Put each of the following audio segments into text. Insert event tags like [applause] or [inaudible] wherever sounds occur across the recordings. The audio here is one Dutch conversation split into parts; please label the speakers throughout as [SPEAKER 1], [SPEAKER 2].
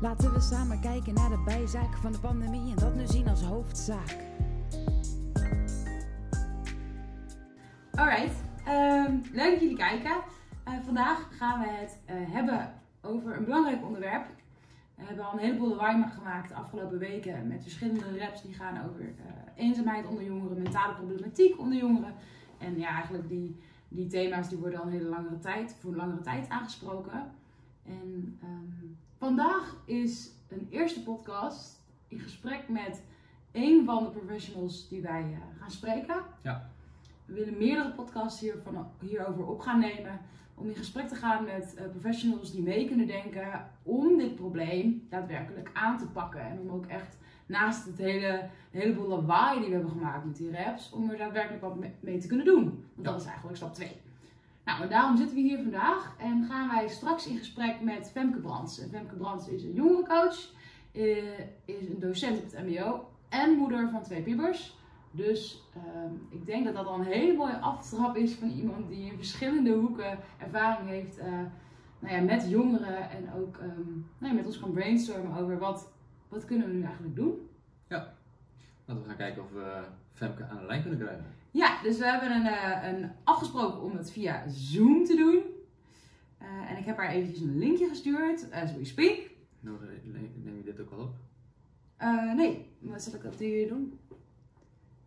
[SPEAKER 1] Laten we samen kijken naar de bijzaken van de pandemie en dat nu zien als hoofdzaak.
[SPEAKER 2] Alright, ehm, leuk dat jullie kijken. Eh, vandaag gaan we het eh, hebben over een belangrijk onderwerp. We hebben al een heleboel lawaai gemaakt de afgelopen weken met verschillende raps die gaan over eh, eenzaamheid onder jongeren, mentale problematiek onder jongeren. En ja, eigenlijk die, die thema's die worden al een hele langere tijd, voor een langere tijd aangesproken. En ehm, vandaag is een eerste podcast in gesprek met een van de professionals die wij eh, gaan spreken.
[SPEAKER 3] Ja.
[SPEAKER 2] We willen meerdere podcasts hiervan, hierover op gaan nemen. Om in gesprek te gaan met eh, professionals die mee kunnen denken om dit probleem daadwerkelijk aan te pakken. En om ook echt naast het hele, de heleboel lawaai die we hebben gemaakt met die raps, om er daadwerkelijk wat me- mee te kunnen doen. Want dat is eigenlijk stap 2. Nou, daarom zitten we hier vandaag en gaan wij straks in gesprek met Femke Brands. Femke Brands is een jongerencoach, eh, is een docent op het MBO en moeder van twee pubers. Dus ehm, ik denk dat dat al een hele mooie aftrap is van iemand die in verschillende hoeken ervaring heeft eh, nou ja, met jongeren. En ook ehm, nou ja, met ons kan brainstormen over wat, wat kunnen we nu eigenlijk doen.
[SPEAKER 3] Laten we gaan kijken of we Femke aan de lijn kunnen krijgen.
[SPEAKER 2] Ja, dus we hebben een, eh, een afgesproken om het via Zoom te doen. Eh, en ik heb haar eventjes een linkje gestuurd, as we speak.
[SPEAKER 3] Nou, neem je dit ook al op.
[SPEAKER 2] Eh, nee, wat zal ik dat hier doen?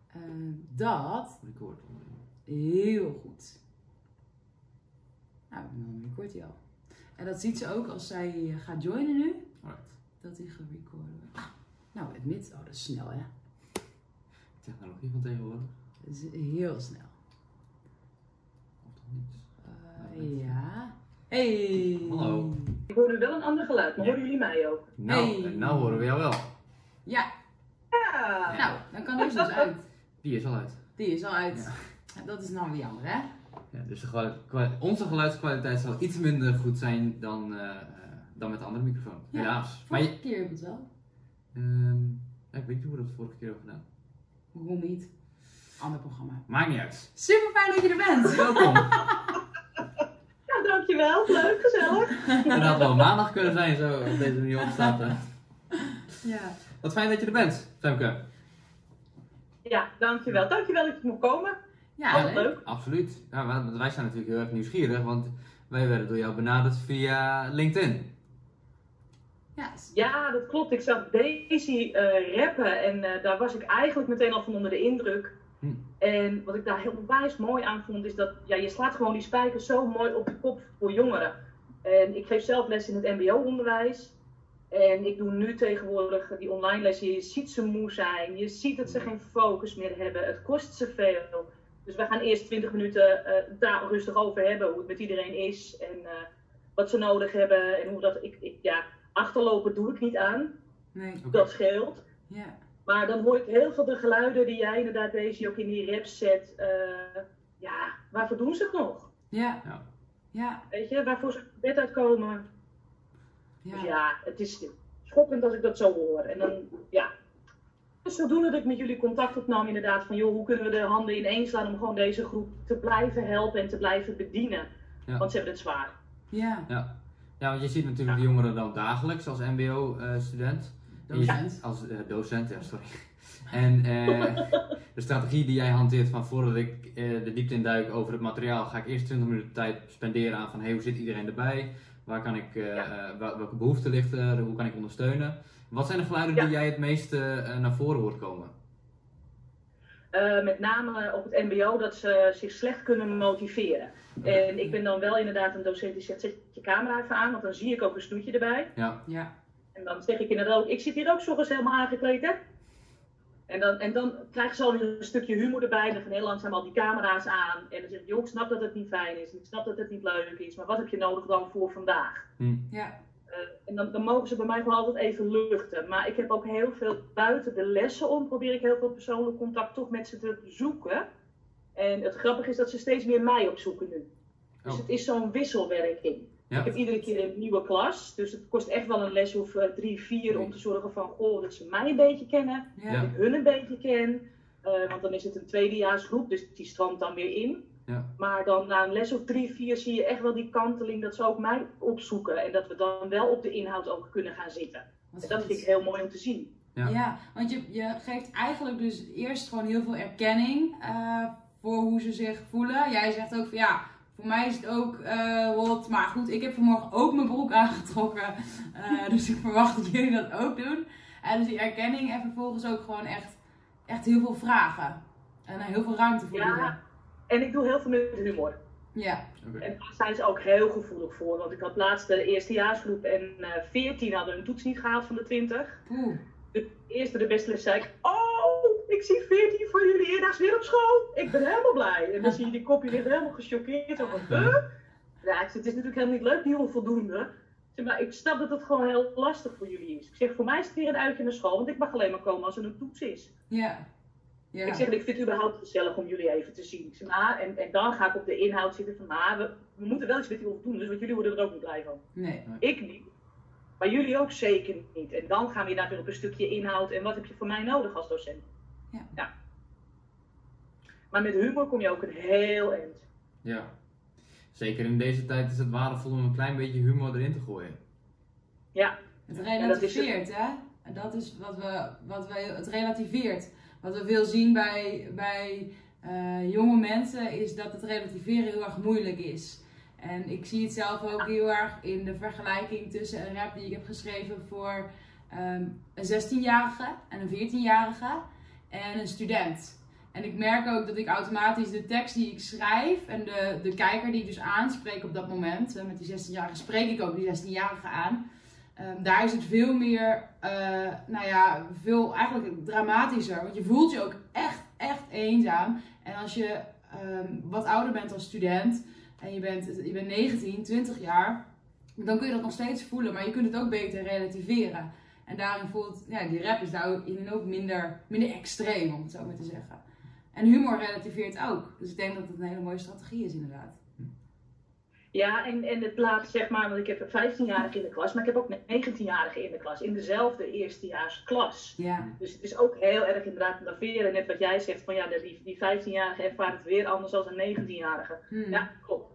[SPEAKER 2] Eh, dat
[SPEAKER 3] Record.
[SPEAKER 2] Heel goed. Nou, dan recordt hij al. En dat ziet ze ook als zij eh, gaat joinen nu.
[SPEAKER 3] Alright.
[SPEAKER 2] Dat hij gerecord wordt. Ah, nou, het mid. Oh, dat is snel hè.
[SPEAKER 3] Technologie van tegenwoordig.
[SPEAKER 2] Dat is heel snel.
[SPEAKER 3] Of toch niet?
[SPEAKER 2] Eh, ja. Hey.
[SPEAKER 3] Hallo.
[SPEAKER 4] Ik hoor nu wel een ander geluid, maar
[SPEAKER 3] Ja.
[SPEAKER 4] horen jullie mij ook?
[SPEAKER 3] Nou,
[SPEAKER 2] Hey.
[SPEAKER 3] en nou horen we jou wel.
[SPEAKER 2] Ja,
[SPEAKER 4] Ja.
[SPEAKER 2] nou, dan kan deze dus uit.
[SPEAKER 3] Die is al uit.
[SPEAKER 2] Die is al uit. Ja, Dat is nou weer jammer hè.
[SPEAKER 3] Ja, dus geluid, onze geluidskwaliteit zal iets minder goed zijn dan, eh, eh, dan met de andere microfoon.
[SPEAKER 2] Ja.
[SPEAKER 3] Helaas. Maar je,
[SPEAKER 2] Vorige keer heb het wel.
[SPEAKER 3] ehm, ik weet niet hoe we dat de vorige keer hebben gedaan.
[SPEAKER 2] Waarom niet? Ander programma.
[SPEAKER 3] Maakt niet uit.
[SPEAKER 2] Super fijn dat je er bent. [laughs]
[SPEAKER 3] Welkom.
[SPEAKER 4] Ja, dankjewel. Leuk, gezellig.
[SPEAKER 3] Dat had wel maandag kunnen zijn zo, op deze manier opstaat. eh.
[SPEAKER 2] Ja.
[SPEAKER 3] Wat fijn dat je er bent, Femke.
[SPEAKER 4] Ja, dankjewel. Dankjewel dat je mocht komen.
[SPEAKER 2] Ja,
[SPEAKER 4] Altijd
[SPEAKER 2] leuk.
[SPEAKER 4] leuk.
[SPEAKER 3] Absoluut. Ja, wij zijn natuurlijk heel erg nieuwsgierig, want wij werden door jou benaderd via LinkedIn.
[SPEAKER 2] Ja,
[SPEAKER 4] Ja, dat klopt. Ik zag Daisy eh, rappen en eh, daar was ik eigenlijk meteen al van onder de indruk.
[SPEAKER 3] Hm.
[SPEAKER 4] En wat ik daar heel wijs mooi aan vond, is dat ja, je slaat gewoon die spijkers zo mooi op de kop voor jongeren. En ik geef zelf les in het MBO-onderwijs. En ik doe nu tegenwoordig die online lessen. Je ziet ze moe zijn. Je ziet dat ze geen focus meer hebben. Het kost ze veel. Dus we gaan eerst 20 minuten eh, daar rustig over hebben. Hoe het met iedereen is. En eh, wat ze nodig hebben. En hoe dat. Ik, ik, ja, achterlopen doe ik niet aan.
[SPEAKER 2] nee.
[SPEAKER 3] Oké.
[SPEAKER 4] Dat scheelt.
[SPEAKER 2] Ja.
[SPEAKER 4] Maar dan hoor ik heel veel de geluiden die jij inderdaad deze ook in die rap zet. eh, ja, waarvoor doen ze het nog?
[SPEAKER 2] Ja.
[SPEAKER 3] Ja.
[SPEAKER 2] Ja.
[SPEAKER 4] Weet je, waarvoor ze het bed uitkomen. Dus
[SPEAKER 2] Ja.
[SPEAKER 4] ja, het is schokkend als ik dat zo hoor. En dan, ja. Dus zodoende dat ik met jullie contact opnam inderdaad van, joh, hoe kunnen we de handen ineens slaan om gewoon deze groep te blijven helpen en te blijven bedienen.
[SPEAKER 3] Ja.
[SPEAKER 4] Want ze hebben het zwaar.
[SPEAKER 2] Ja.
[SPEAKER 3] Ja. Ja, want je ziet natuurlijk de jongeren dan dagelijks als MBO-student.
[SPEAKER 2] Docent.
[SPEAKER 3] Als eh, docent, ja, sorry. [laughs] En eh, de strategie die jij hanteert van voordat ik eh, de diepte in duik over het materiaal, ga ik eerst 20 minuten tijd spenderen aan van hey, hoe zit iedereen erbij? Waar kan ik, eh,
[SPEAKER 4] Ja.
[SPEAKER 3] eh, welke behoeften ligt er? Hoe kan ik ondersteunen? Wat zijn de geluiden
[SPEAKER 4] Ja.
[SPEAKER 3] die jij het meest eh, naar voren hoort komen?
[SPEAKER 4] Eh, met name op het MBO dat ze zich slecht kunnen motiveren. En ik ben dan wel inderdaad een docent die zegt: zet je camera even aan, want dan zie ik ook een snoetje erbij.
[SPEAKER 3] Ja,
[SPEAKER 2] Ja.
[SPEAKER 4] En dan zeg ik inderdaad ook: ik zit hier ook zo helemaal aangekleed, hè? En dan, en dan krijgen ze al een stukje humor erbij. En dan van heel langzaam al die camera's aan. En dan zeg ik: joh, ik snap dat het niet fijn is. Ik snap dat het niet leuk is. Maar wat heb je nodig dan voor vandaag?
[SPEAKER 3] hm.
[SPEAKER 2] Ja.
[SPEAKER 4] Eh, en dan, dan mogen ze bij mij gewoon altijd even luchten. Maar ik heb ook heel veel buiten de lessen om, probeer ik heel veel persoonlijk contact toch met ze te zoeken. En het grappige is dat ze steeds meer mij opzoeken nu. Dus
[SPEAKER 3] Oh.
[SPEAKER 4] het is zo'n wisselwerking.
[SPEAKER 3] Ja.
[SPEAKER 4] Ik heb iedere keer een nieuwe klas. Dus het kost echt wel een les of eh, drie, vier om te zorgen van goh, dat ze mij een beetje kennen.
[SPEAKER 2] Ja.
[SPEAKER 3] Ja.
[SPEAKER 4] Dat ik hun een beetje ken. Eh, want dan is het een tweedejaarsgroep, dus die stroomt dan weer in.
[SPEAKER 3] Ja.
[SPEAKER 4] Maar dan na een les of drie, vier zie je echt wel die kanteling dat ze ook mij opzoeken. En dat we dan wel op de inhoud ook kunnen gaan zitten. En dat vind ik heel mooi om te zien.
[SPEAKER 3] Ja.
[SPEAKER 2] Ja. want je, je geeft eigenlijk dus eerst gewoon heel veel erkenning eh, voor hoe ze zich voelen. Jij zegt ook van ja, voor mij is het ook eh hot. Maar goed, ik heb vanmorgen ook mijn broek [laughs] aangetrokken. Eh, dus ik verwacht dat jullie dat ook doen. En dus die erkenning en vervolgens ook gewoon echt, echt heel veel vragen. En heel veel ruimte voor
[SPEAKER 4] Ja. En ik doe heel veel met humor.
[SPEAKER 2] Ja.
[SPEAKER 4] En daar zijn ze ook heel gevoelig voor. Want ik had laatst de eerstejaarsgroep en eh 14 hadden een toets niet gehaald van de 20.
[SPEAKER 2] Oeh.
[SPEAKER 4] De eerste, de beste les, zei ik: Oh, ik zie 14 van jullie eerdaags weer op school. Ik ben helemaal blij. En dan zie je die kopje ligt helemaal gechoqueerd. Zo van, huh? Ja, ik zeg, het is natuurlijk helemaal niet leuk, die onvoldoende. Zeg, maar ik snap dat het gewoon heel lastig voor jullie is. Ik zeg, voor mij is het weer een uitje naar school, want ik mag alleen maar komen als er een toets is.
[SPEAKER 2] Ja. Ja.
[SPEAKER 4] Ik zeg, ik vind het überhaupt gezellig om jullie even te zien. Ik zeg, maar, en, en dan ga ik op de inhoud zitten van, maar we, we moeten wel iets met die onvoldoende, want jullie worden er ook niet blij van.
[SPEAKER 2] Nee.
[SPEAKER 4] Ik niet. Maar jullie ook zeker niet. En dan gaan we weer op een stukje inhoud en wat heb je voor mij nodig als docent.
[SPEAKER 2] Ja.
[SPEAKER 4] Maar met humor kom je ook een heel eind.
[SPEAKER 3] Ja. Zeker in deze tijd is het waardevol om een klein beetje humor erin te gooien.
[SPEAKER 4] Ja,
[SPEAKER 2] Het
[SPEAKER 4] dat is
[SPEAKER 2] relativeert, hè? En dat is wat we, wat we, het relativeert. Wat we veel zien bij, bij eh, jonge mensen is dat het relativeren heel erg moeilijk is. En ik zie het zelf ook heel erg in de vergelijking tussen een rap die ik heb geschreven voor ehm, een 16-jarige en een 14-jarige en een student. En ik merk ook dat ik automatisch de tekst die ik schrijf en de, de kijker die ik dus aanspreek op dat moment, eh, met die 16-jarige spreek ik ook die 16-jarige aan. Ehm, daar is het veel meer, eh, nou ja, veel eigenlijk dramatischer. Want je voelt je ook echt, echt eenzaam. En als je ehm, wat ouder bent als student en je bent, je bent 19, 20 jaar, dan kun je dat nog steeds voelen. Maar je kunt het ook beter relativeren. En daarin voelt, ja, die rap is daarin ook minder, minder extreem, om het zo maar te zeggen. En humor relativeert ook. Dus ik denk dat het een hele mooie strategie is, inderdaad.
[SPEAKER 4] Ja en, en het laat zeg maar, want ik heb een 15-jarige in de klas, maar ik heb ook een 19-jarige in de klas, in dezelfde eerstejaarsklas.
[SPEAKER 2] Ja,
[SPEAKER 4] Dus het is ook heel erg inderdaad laveren. Net wat jij zegt, van ja, die, die 15-jarige ervaart het weer anders dan een 19-jarige.
[SPEAKER 2] Hm.
[SPEAKER 4] Ja, klopt.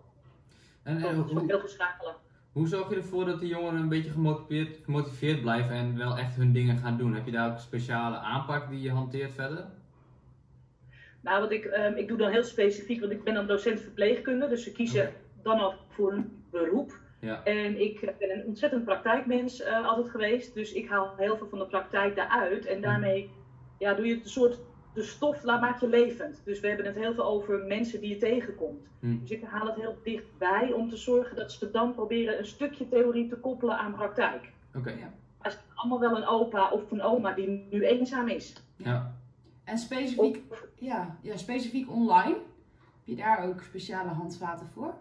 [SPEAKER 3] En, en
[SPEAKER 4] klopt. Dat is ook
[SPEAKER 3] hoe,
[SPEAKER 4] heel veel schakelen.
[SPEAKER 3] hoe zorg je ervoor dat de jongeren een beetje gemotiveerd, gemotiveerd blijven en wel echt hun dingen gaan doen? Heb je daar ook een speciale aanpak die je hanteert verder?
[SPEAKER 4] Nou, wat ik, ehm, ik doe dan heel specifiek, want ik ben dan docent verpleegkunde, dus ze kiezen
[SPEAKER 3] Oké.
[SPEAKER 4] Dan al voor een beroep.
[SPEAKER 3] Ja.
[SPEAKER 4] En ik ben een ontzettend praktijkmens eh, altijd geweest, dus ik haal heel veel van de praktijk daaruit. En daarmee ja, doe je het een soort, de stof, laat maak je levend. Dus we hebben het heel veel over mensen die je tegenkomt.
[SPEAKER 3] Hm.
[SPEAKER 4] Dus ik haal het heel dichtbij om te zorgen dat ze dan proberen een stukje theorie te koppelen aan praktijk.
[SPEAKER 3] Oké.
[SPEAKER 2] Ja.
[SPEAKER 4] Er is allemaal wel een opa of een oma die nu eenzaam is.
[SPEAKER 3] Ja.
[SPEAKER 2] En specifiek
[SPEAKER 4] Of,
[SPEAKER 2] Ja, ja, specifiek online. Heb je daar ook speciale handvaten voor?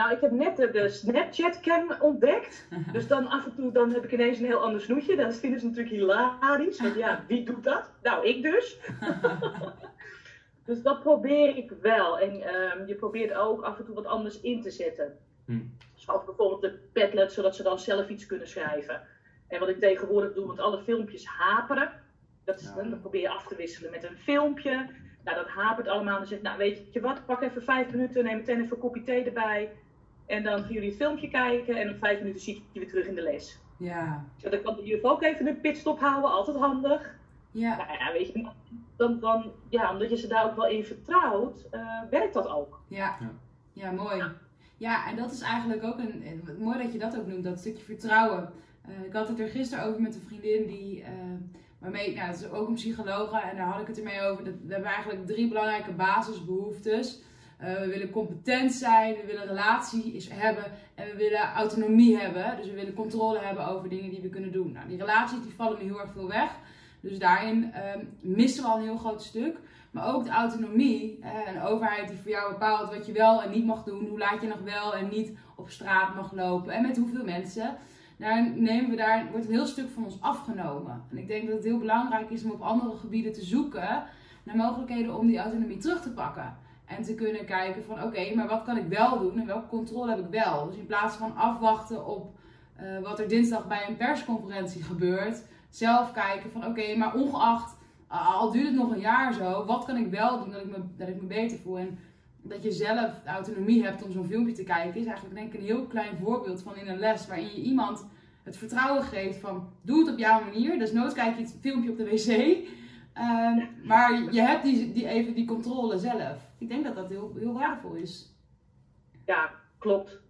[SPEAKER 4] Nou, ik heb net de, de Snapchat-cam ontdekt. [laughs] Dus dan af en toe dan heb ik ineens een heel ander snoetje. Dat vinden ze natuurlijk hilarisch. Want ja, [laughs] wie doet dat? Nou, ik dus. [laughs] dus dat probeer ik wel. En ehm, je probeert ook af en toe wat anders in te zetten.
[SPEAKER 3] Hm.
[SPEAKER 4] Zoals bijvoorbeeld de Padlet, zodat ze dan zelf iets kunnen schrijven. En wat ik tegenwoordig doe, want alle filmpjes haperen. Dat is, dan probeer je af te wisselen met een filmpje. Nou, dat hapert allemaal. Dan zeg ik, nou weet je wat, pak even vijf minuten, neem meteen even een kopje thee erbij. En dan gaan jullie het filmpje kijken en op vijf minuten zie ik je weer terug in de les.
[SPEAKER 2] Ja,
[SPEAKER 4] Ja, dan kan de juf ook even een pitstop houden, altijd handig.
[SPEAKER 2] ja,
[SPEAKER 4] Nou ja, weet je, dan, dan, ja, omdat je ze daar ook wel in vertrouwt, eh, werkt dat ook.
[SPEAKER 2] ja.
[SPEAKER 3] Ja.
[SPEAKER 2] Ja, mooi. Ja, en dat is eigenlijk ook een, een- mooi dat je dat ook noemt, dat stukje vertrouwen. Eh, ik had het er gisteren over met een vriendin die, eh, waarmee, nou, dat is ook een psychologe en daar had ik het ermee over. Dat, we hebben eigenlijk drie belangrijke basisbehoeftes. Eh, we willen competent zijn, we willen relaties hebben en we willen autonomie hebben. Dus we willen controle hebben over dingen die we kunnen doen. Nou, die relaties die vallen nu heel erg veel weg. Dus daarin ehm, missen we al een heel groot stuk. Maar ook de autonomie. een overheid die voor jou bepaalt wat je wel en niet mag doen. Hoe laat je nog wel en niet op straat mag lopen. En met hoeveel mensen. Daar nemen we daar, wordt een heel stuk van ons afgenomen. En ik denk dat het heel belangrijk is om op andere gebieden te zoeken naar mogelijkheden om die autonomie terug te pakken. En te kunnen kijken van oké, maar wat kan ik wel doen en welke controle heb ik wel? Dus in plaats van afwachten op eh, wat er dinsdag bij een persconferentie gebeurt, zelf kijken van oké, maar ongeacht, uh, al duurt het nog een jaar zo, wat kan ik wel doen dat ik me, dat ik me beter voel? En dat je zelf autonomie hebt om zo'n filmpje te kijken, is eigenlijk denk ik een heel klein voorbeeld van in een les waarin je iemand het vertrouwen geeft van doe het op jouw manier. Dus nooit kijk je het filmpje op de wc. Ehm, maar je hebt die, die, even die controle zelf. Ik denk dat dat heel, heel waardevol is.
[SPEAKER 4] Ja, klopt.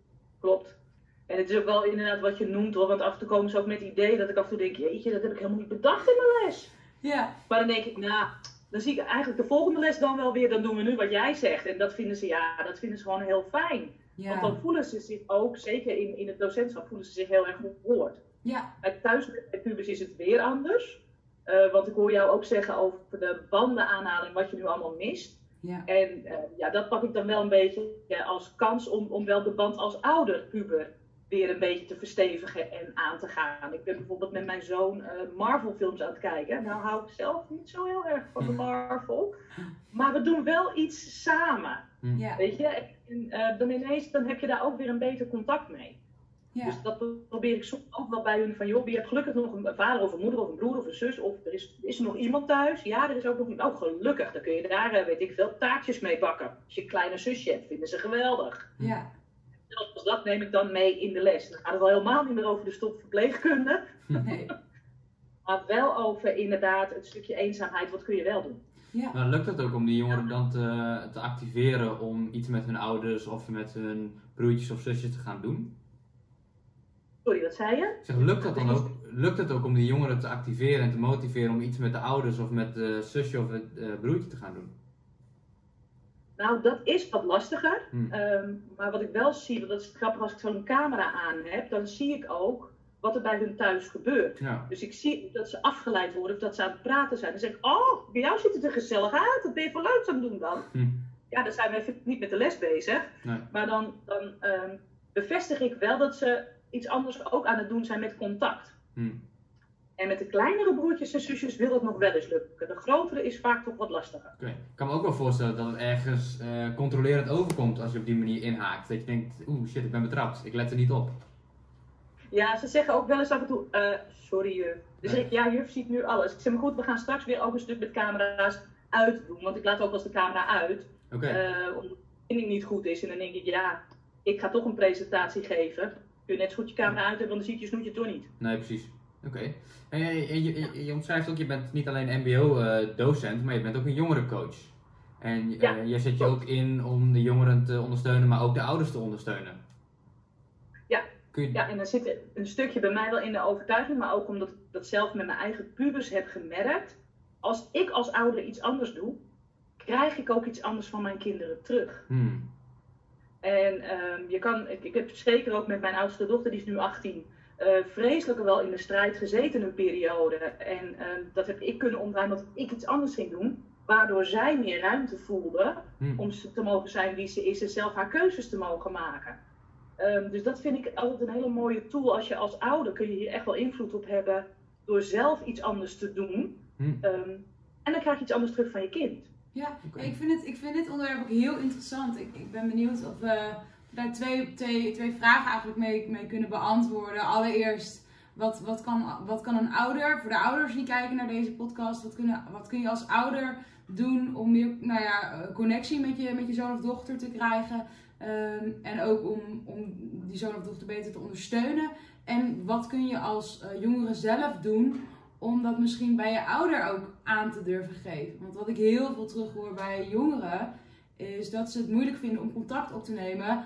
[SPEAKER 4] Klopt. En het is ook wel inderdaad wat je noemt hoor. Want af en toe komen ze ook met ideeën dat ik af en toe denk, jeetje, dat heb ik helemaal niet bedacht in mijn les.
[SPEAKER 2] Ja,
[SPEAKER 4] Maar dan denk ik, nou, dan zie ik eigenlijk de volgende les dan wel weer, dan doen we nu wat jij zegt. En dat vinden ze, ja, dat vinden ze gewoon heel fijn. Want
[SPEAKER 2] ja,
[SPEAKER 4] dan voelen ze zich ook, zeker in, in het docentschap, voelen ze zich heel erg gehoord.
[SPEAKER 2] ja,
[SPEAKER 4] Bij thuis bij pubers is het weer anders. Eh, want ik hoor jou ook zeggen over de bandenaanhaling, wat je nu allemaal mist.
[SPEAKER 2] Ja.
[SPEAKER 4] En eh, ja, dat pak ik dan wel een beetje ja, als kans om, om wel de band als ouder puber weer een beetje te verstevigen en aan te gaan. Ik ben bijvoorbeeld met mijn zoon eh, Marvel films aan het kijken. Nou hou ik zelf niet zo heel erg van de Marvel. Maar we doen wel iets samen.
[SPEAKER 2] ja.
[SPEAKER 4] Weet je? En eh, dan ineens dan heb je daar ook weer een beter contact mee.
[SPEAKER 2] Ja.
[SPEAKER 4] Dus dat probeer ik soms ook wel bij hun van, joh, je hebt gelukkig nog een vader of een moeder of een broer of een zus. Of er is, is er nog iemand thuis? Ja, er is ook nog iemand. Oh, gelukkig. Dan kun je daar, eh, weet ik veel, taartjes mee bakken. Als je een kleine zusje hebt, vinden ze geweldig.
[SPEAKER 2] ja.
[SPEAKER 4] Zelfs dat neem ik dan mee in de les. Dan gaat het al helemaal niet meer over de stop verpleegkunde.
[SPEAKER 2] Nee. [laughs]
[SPEAKER 4] Maar wel over inderdaad het stukje eenzaamheid. Wat kun je wel doen?
[SPEAKER 2] Ja.
[SPEAKER 3] Maar lukt het ook om die jongeren dan te, te activeren om iets met hun ouders of met hun broertjes of zusjes te gaan doen?
[SPEAKER 4] Sorry, wat zei je?
[SPEAKER 3] Ik zeg, lukt het dan ook, lukt het ook om die jongeren te activeren en te motiveren om iets met de ouders of met de zusje of het eh, broertje te gaan doen?
[SPEAKER 4] Nou, dat is wat lastiger.
[SPEAKER 3] Hm.
[SPEAKER 4] Ehm, maar wat ik wel zie, want dat is grappig als ik zo'n camera aan heb, dan zie ik ook wat er bij hun thuis gebeurt.
[SPEAKER 3] Ja.
[SPEAKER 4] Dus ik zie dat ze afgeleid worden of dat ze aan het praten zijn. Dan zeg ik, oh, bij jou ziet het er gezellig uit. Wat ben je voor leuks aan het doen dan?
[SPEAKER 3] Hm.
[SPEAKER 4] Ja, dan zijn we even niet met de les bezig.
[SPEAKER 3] Nee.
[SPEAKER 4] Maar dan, dan ehm, bevestig ik wel dat ze iets anders ook aan het doen zijn met contact.
[SPEAKER 3] Hm.
[SPEAKER 4] En met de kleinere broertjes en zusjes wil het nog wel eens lukken. De grotere is vaak toch wat lastiger.
[SPEAKER 3] Oké. Ik kan me ook wel voorstellen dat het ergens eh, controlerend overkomt als je op die manier inhaakt. Dat je denkt, oeh shit, ik ben betrapt, ik let er niet op.
[SPEAKER 4] Ja, ze zeggen ook wel eens af en toe, eh, sorry juf. Dus
[SPEAKER 3] Nee.
[SPEAKER 4] ik, ja, juf ziet nu alles. Ik zeg, maar goed, we gaan straks weer ook een stuk met camera's uitdoen. Want ik laat ook wel eens de camera uit, eh, omdat de verbinding niet goed is. En dan denk ik, ja, ik ga toch een presentatie geven. Kun je net zo goed je camera uit hebben, want dan ziet je snoetje toch niet.
[SPEAKER 3] Nee, precies. Oké. En je, je, je, je omschrijft ook, je bent niet alleen MBO-docent, maar je bent ook een jongerencoach. En eh,
[SPEAKER 4] Ja,
[SPEAKER 3] je zet je ook in om de jongeren te ondersteunen, maar ook de ouders te ondersteunen.
[SPEAKER 4] Ja.
[SPEAKER 3] Je,
[SPEAKER 4] Ja, en dan zit een stukje bij mij wel in de overtuiging, maar ook omdat ik dat zelf met mijn eigen pubers heb gemerkt. Als ik als ouder iets anders doe, krijg ik ook iets anders van mijn kinderen terug.
[SPEAKER 3] Hmm.
[SPEAKER 4] En ehm, je kan, ik, ik heb zeker ook met mijn oudste dochter, die is nu 18, eh, vreselijk wel in de strijd gezeten een periode. En ehm, dat heb ik kunnen omdraaien omdat ik iets anders ging doen. Waardoor zij meer ruimte voelde
[SPEAKER 3] Hmm.
[SPEAKER 4] om ze te mogen zijn wie ze is en zelf haar keuzes te mogen maken. Ehm, dus dat vind ik altijd een hele mooie tool. Als je als ouder kun je hier echt wel invloed op hebben door zelf iets anders te doen.
[SPEAKER 3] Hmm.
[SPEAKER 4] En dan krijg je iets anders terug van je kind.
[SPEAKER 2] Ja, ik, vind het, ik vind dit onderwerp ook heel interessant. Ik, ik ben benieuwd of we daar twee, twee, twee vragen eigenlijk mee, mee kunnen beantwoorden. Allereerst, wat, wat, kan, wat kan een ouder, voor de ouders die kijken naar deze podcast, wat, kunnen, wat kun je als ouder doen om meer nou ja, eh, connectie met je, met je zoon of dochter te krijgen? Ehm, en ook om, om die zoon of dochter beter te ondersteunen. En wat kun je als eh, jongere zelf doen om dat misschien bij je ouder ook aan te durven geven. Want wat ik heel veel terughoor bij jongeren, is dat ze het moeilijk vinden om contact op te nemen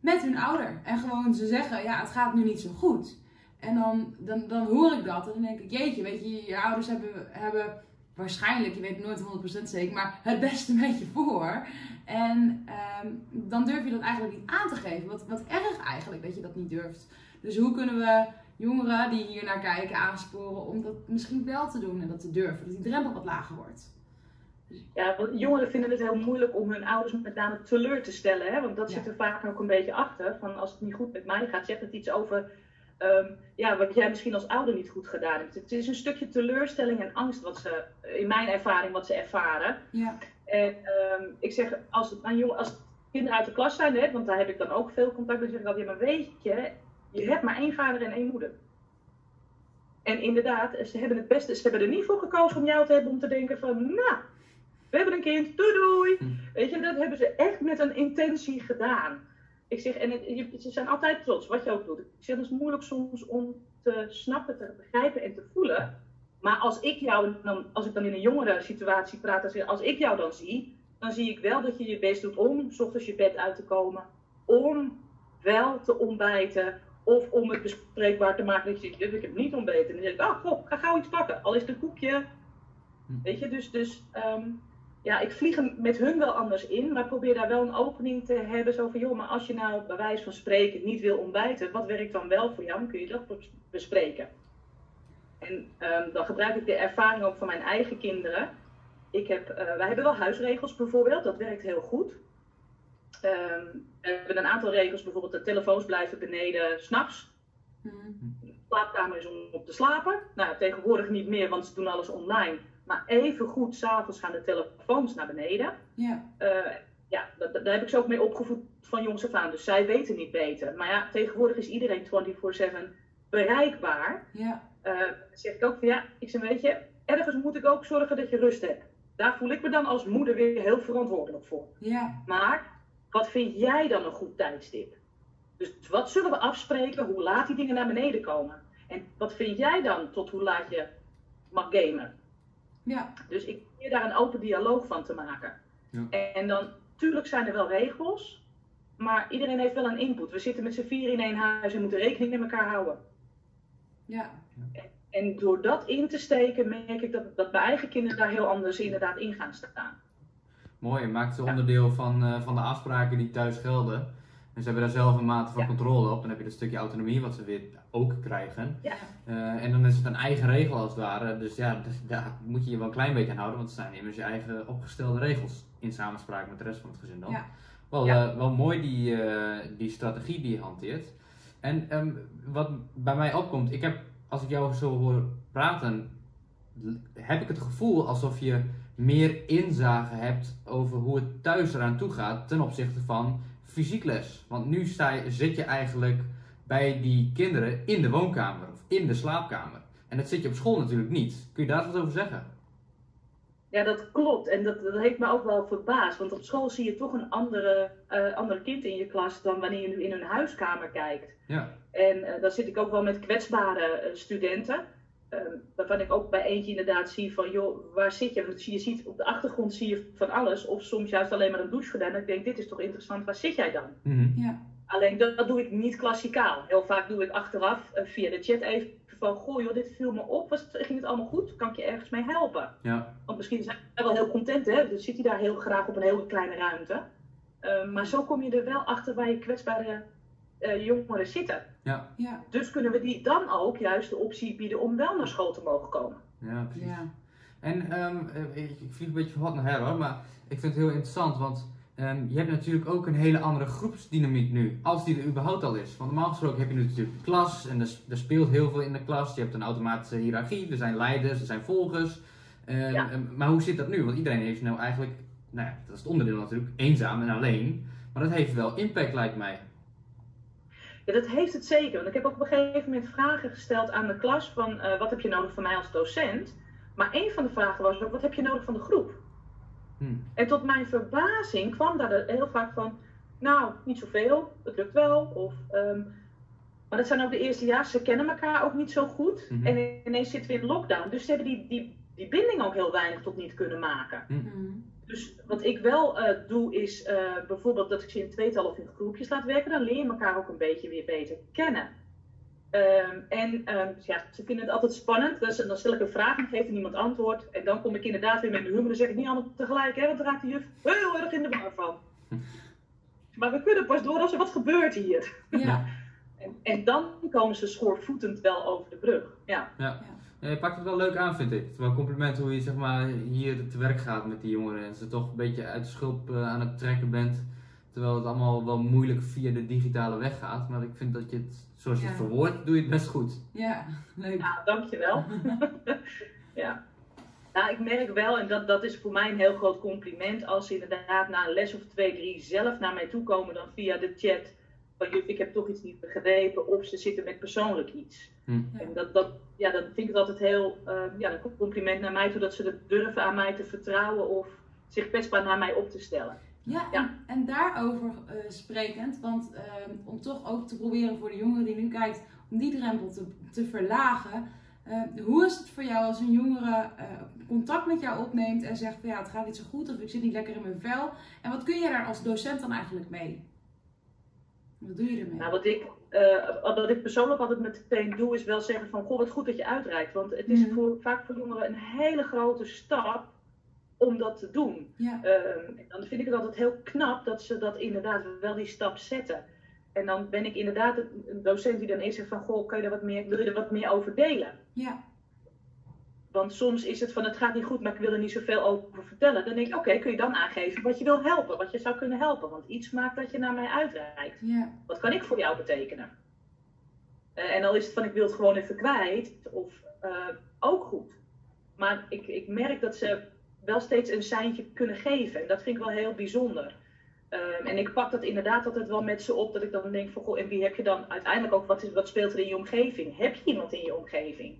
[SPEAKER 2] met hun ouder. En gewoon ze zeggen, ja, het gaat nu niet zo goed. En dan, dan, dan hoor ik dat en dan denk ik, jeetje, weet je, je ouders hebben, hebben waarschijnlijk, je weet het nooit 100% zeker, maar het beste met je voor. En ehm, dan durf je dat eigenlijk niet aan te geven. Wat, wat erg eigenlijk dat je dat niet durft. Dus hoe kunnen we jongeren die hier naar kijken aansporen om dat misschien wel te doen en dat te durven? Dat die drempel wat lager wordt.
[SPEAKER 4] Ja, want jongeren vinden het heel moeilijk om hun ouders met name teleur te stellen. Hè? Want dat
[SPEAKER 2] Ja.
[SPEAKER 4] zit er vaak ook een beetje achter. Van als het niet goed met mij gaat, zegt het iets over ehm, ja, wat jij misschien als ouder niet goed gedaan hebt. Het is een stukje teleurstelling en angst wat ze, in mijn ervaring, wat ze ervaren.
[SPEAKER 2] Ja,
[SPEAKER 4] En ehm, ik zeg, als, het aan jong, als kinderen uit de klas zijn, hè, want daar heb ik dan ook veel contact mee, zeg ik altijd, ja, maar weet je, je hebt maar één vader en één moeder. En inderdaad, ze hebben het beste, ze hebben er niet voor gekozen om jou te hebben om te denken van, nou, we hebben een kind, doei doei.
[SPEAKER 3] Hm.
[SPEAKER 4] Weet je, dat hebben ze echt met een intentie gedaan. Ik zeg, en het, ze zijn altijd trots, wat je ook doet. Ik zeg, het is moeilijk soms om te snappen, te begrijpen en te voelen. Maar als ik jou dan, als ik dan in een jongere situatie praat, ik, als ik jou dan zie, dan zie ik wel dat je je best doet om 's ochtends je bed uit te komen. Om wel te ontbijten. Of om het bespreekbaar te maken dat je zegt, ik heb niet ontbeten. En dan zeg ik, oh goh, ga gauw iets pakken. Al is het een koekje.
[SPEAKER 3] Hm.
[SPEAKER 4] Weet je, dus, dus ehm, ja, ik vlieg met hun wel anders in. Maar probeer daar wel een opening te hebben. Zo van, joh, maar als je nou bij wijze van spreken niet wil ontbijten. Wat werkt dan wel voor jou? Dan kun je dat bes- bespreken. En ehm, dan gebruik ik de ervaring ook van mijn eigen kinderen. Ik heb, eh, wij hebben wel huisregels bijvoorbeeld, dat werkt heel goed. Ehm, we hebben een aantal regels, bijvoorbeeld de telefoons blijven beneden s'nachts.
[SPEAKER 2] Mhm.
[SPEAKER 4] De slaapkamer is om op te slapen. Nou, tegenwoordig niet meer, want ze doen alles online. Maar even goed, s'avonds gaan de telefoons naar beneden.
[SPEAKER 2] Ja,
[SPEAKER 4] Eh, ja, da- da- daar heb ik ze ook mee opgevoed van jongs af aan. Dus zij weten niet beter. Maar ja, tegenwoordig is iedereen 24-7 bereikbaar.
[SPEAKER 2] ja,
[SPEAKER 4] dan zeg ik ook van ja, ik zeg weet je, ergens moet ik ook zorgen dat je rust hebt. Daar voel ik me dan als moeder weer heel verantwoordelijk voor.
[SPEAKER 2] ja,
[SPEAKER 4] Maar wat vind jij dan een goed tijdstip? Dus wat zullen we afspreken, hoe laat die dingen naar beneden komen? En wat vind jij dan tot hoe laat je mag gamen?
[SPEAKER 2] ja,
[SPEAKER 4] Dus ik probeer daar een open dialoog van te maken.
[SPEAKER 3] Ja.
[SPEAKER 4] En dan, tuurlijk zijn er wel regels, maar iedereen heeft wel een input. We zitten met z'n vier in één huis en moeten rekening met elkaar houden.
[SPEAKER 2] ja,
[SPEAKER 4] En door dat in te steken, merk ik dat, dat mijn eigen kinderen daar heel anders inderdaad in gaan staan.
[SPEAKER 3] Mooi, je maakt ze
[SPEAKER 4] Ja.
[SPEAKER 3] onderdeel van, eh, van de afspraken die thuis gelden. En ze hebben daar zelf een mate van
[SPEAKER 4] Ja.
[SPEAKER 3] controle op. Dan heb je dat stukje autonomie wat ze weer ook krijgen.
[SPEAKER 4] Ja.
[SPEAKER 3] Eh, en dan is het een eigen regel als het ware. Dus ja, d- daar moet je je wel een klein beetje aan houden. Want het zijn immers je eigen opgestelde regels. In samenspraak met de rest van het gezin dan.
[SPEAKER 2] Ja.
[SPEAKER 3] Wel, eh, wel mooi die, die strategie die je hanteert. En ehm, wat bij mij opkomt, ik heb, als ik jou zo hoor praten, heb ik het gevoel alsof je meer inzage hebt over hoe het thuis eraan toe gaat ten opzichte van fysiek les. Want nu sta je, zit je eigenlijk bij die kinderen in de woonkamer of in de slaapkamer. En dat zit je op school natuurlijk niet. Kun je daar wat over zeggen?
[SPEAKER 4] Ja, dat klopt. En dat, dat heeft me ook wel verbaasd. Want op school zie je toch een andere, eh andere kind in je klas dan wanneer je nu in hun huiskamer kijkt.
[SPEAKER 3] Ja.
[SPEAKER 4] En eh dan zit ik ook wel met kwetsbare eh, studenten. Ehm, waarvan ik ook bij eentje inderdaad zie van, joh, waar zit je? Want je ziet op de achtergrond zie je van alles. Of soms juist alleen maar een douchegordijn. En ik denk, dit is toch interessant, waar zit jij dan?
[SPEAKER 3] Mhm.
[SPEAKER 2] ja,
[SPEAKER 4] Alleen dat, dat doe ik niet klassikaal. Heel vaak doe ik achteraf eh, via de chat even van, goh joh, dit viel me op. Was, het- ging het allemaal goed? Kan ik je ergens mee helpen?
[SPEAKER 3] Ja.
[SPEAKER 4] Want misschien zijn we wel heel content, hè? Dus zit hij daar heel graag op een hele kleine ruimte. Eh, maar zo kom je er wel achter waar je kwetsbare eh, jongeren zitten.
[SPEAKER 2] Ja,
[SPEAKER 4] Dus kunnen we die dan ook juist de optie bieden om wel naar school te mogen komen.
[SPEAKER 3] Ja, precies.
[SPEAKER 2] ja,
[SPEAKER 3] En ehm, eh, ik, ik vlieg een beetje van wat naar her hoor, maar ik vind het heel interessant, want ehm, je hebt natuurlijk ook een hele andere groepsdynamiek nu, als die er überhaupt al is. Want normaal gesproken heb je nu natuurlijk de klas en er, s- er speelt heel veel in de klas. Je hebt een automatische hiërarchie, er zijn leiders, er zijn volgers.
[SPEAKER 4] Ja.
[SPEAKER 3] ehm, maar hoe zit dat nu? Want iedereen heeft nou eigenlijk, nou ja, dat is het onderdeel natuurlijk, eenzaam en alleen. Maar dat heeft wel impact lijkt mij.
[SPEAKER 4] Ja, dat heeft het zeker. Want ik heb ook op een gegeven moment vragen gesteld aan de klas van eh, wat heb je nodig van mij als docent? Maar een van de vragen was ook, wat heb je nodig van de groep?
[SPEAKER 3] Hm.
[SPEAKER 4] En tot mijn verbazing kwam daar heel vaak van, nou, niet zoveel, het lukt wel. Of, ehm, maar dat zijn ook de eerste jaar, ze kennen elkaar ook niet zo goed.
[SPEAKER 3] Mhm.
[SPEAKER 4] En ineens zitten we in lockdown. Dus ze hebben die, die, die binding ook heel weinig tot niet kunnen maken.
[SPEAKER 2] mhm,
[SPEAKER 4] Dus wat ik wel eh, doe is eh, bijvoorbeeld dat ik ze in tweetal of in groepjes laat werken. Dan leer je elkaar ook een beetje weer beter kennen. Ehm, en ehm, ja, ze vinden het altijd spannend. Dus dan stel ik een vraag en geeft er niemand antwoord. En dan kom ik inderdaad weer met mijn humor. Dan zeg ik niet allemaal tegelijk, hè, want dan raakt de juf heel erg in de war van. Maar we kunnen pas door als er wat gebeurt hier.
[SPEAKER 2] ja,
[SPEAKER 4] En, en dan komen ze schoorvoetend wel over de brug. Ja.
[SPEAKER 3] Ja. Ja, je pakt het wel leuk aan, vind ik. Het is wel een compliment hoe je zeg maar, hier te werk gaat met die jongeren. En ze toch een beetje uit de schulp eh, aan het trekken bent. Terwijl het allemaal wel moeilijk via de digitale weg gaat. Maar ik vind dat je het, zoals je het
[SPEAKER 2] Ja.
[SPEAKER 3] verwoordt, doe je het best goed.
[SPEAKER 2] ja, leuk.
[SPEAKER 4] Ja, dankjewel. [laughs] ja. Nou, ik merk wel, en dat, dat is voor mij een heel groot compliment, als ze inderdaad na een les of twee, drie zelf naar mij toe komen, dan via de chat, van juf, ik heb toch iets niet begrepen, of ze zitten met persoonlijk iets.
[SPEAKER 3] Hm.
[SPEAKER 4] En dat, dat, ja, dan vind ik het altijd heel, eh, ja, een compliment naar mij toe, dat ze het durven aan mij te vertrouwen, of zich kwetsbaar naar mij op te stellen.
[SPEAKER 2] Ja,
[SPEAKER 4] Ja.
[SPEAKER 2] En, en daarover eh, sprekend, want ehm, om toch ook te proberen voor de jongere die nu kijkt, om die drempel te, te verlagen. eh, hoe is het voor jou als een jongere eh, contact met jou opneemt en zegt van ja, het gaat niet zo goed of ik zit niet lekker in mijn vel. En wat kun je daar als docent dan eigenlijk mee? Wat doe je ermee?
[SPEAKER 4] Nou, wat ik, eh, wat ik persoonlijk altijd meteen doe, is wel zeggen van, goh, wat goed dat je uitreikt. Want het is voor, vaak voor jongeren een hele grote stap om dat te doen.
[SPEAKER 2] Ja,
[SPEAKER 4] Ehm, dan vind ik het altijd heel knap dat ze dat inderdaad wel die stap zetten. En dan ben ik inderdaad een docent die dan eerst zegt van, goh, kan je er wat meer, wil je er wat meer over delen?
[SPEAKER 2] ja,
[SPEAKER 4] Want soms is het van, het gaat niet goed, maar ik wil er niet zoveel over vertellen. Dan denk ik, oké, kun je dan aangeven wat je wil helpen, wat je zou kunnen helpen. Want iets maakt dat je naar mij uitreikt.
[SPEAKER 2] ja,
[SPEAKER 4] Wat kan ik voor jou betekenen? Eh, en al is het van, ik wil het gewoon even kwijt, of eh, ook goed. Maar ik, ik merk dat ze wel steeds een seintje kunnen geven. En dat vind ik wel heel bijzonder. Ehm, en ik pak dat inderdaad altijd wel met ze op, dat ik dan denk van, goh, en wie heb je dan uiteindelijk ook, wat, is, wat speelt er in je omgeving? Heb je iemand in je omgeving?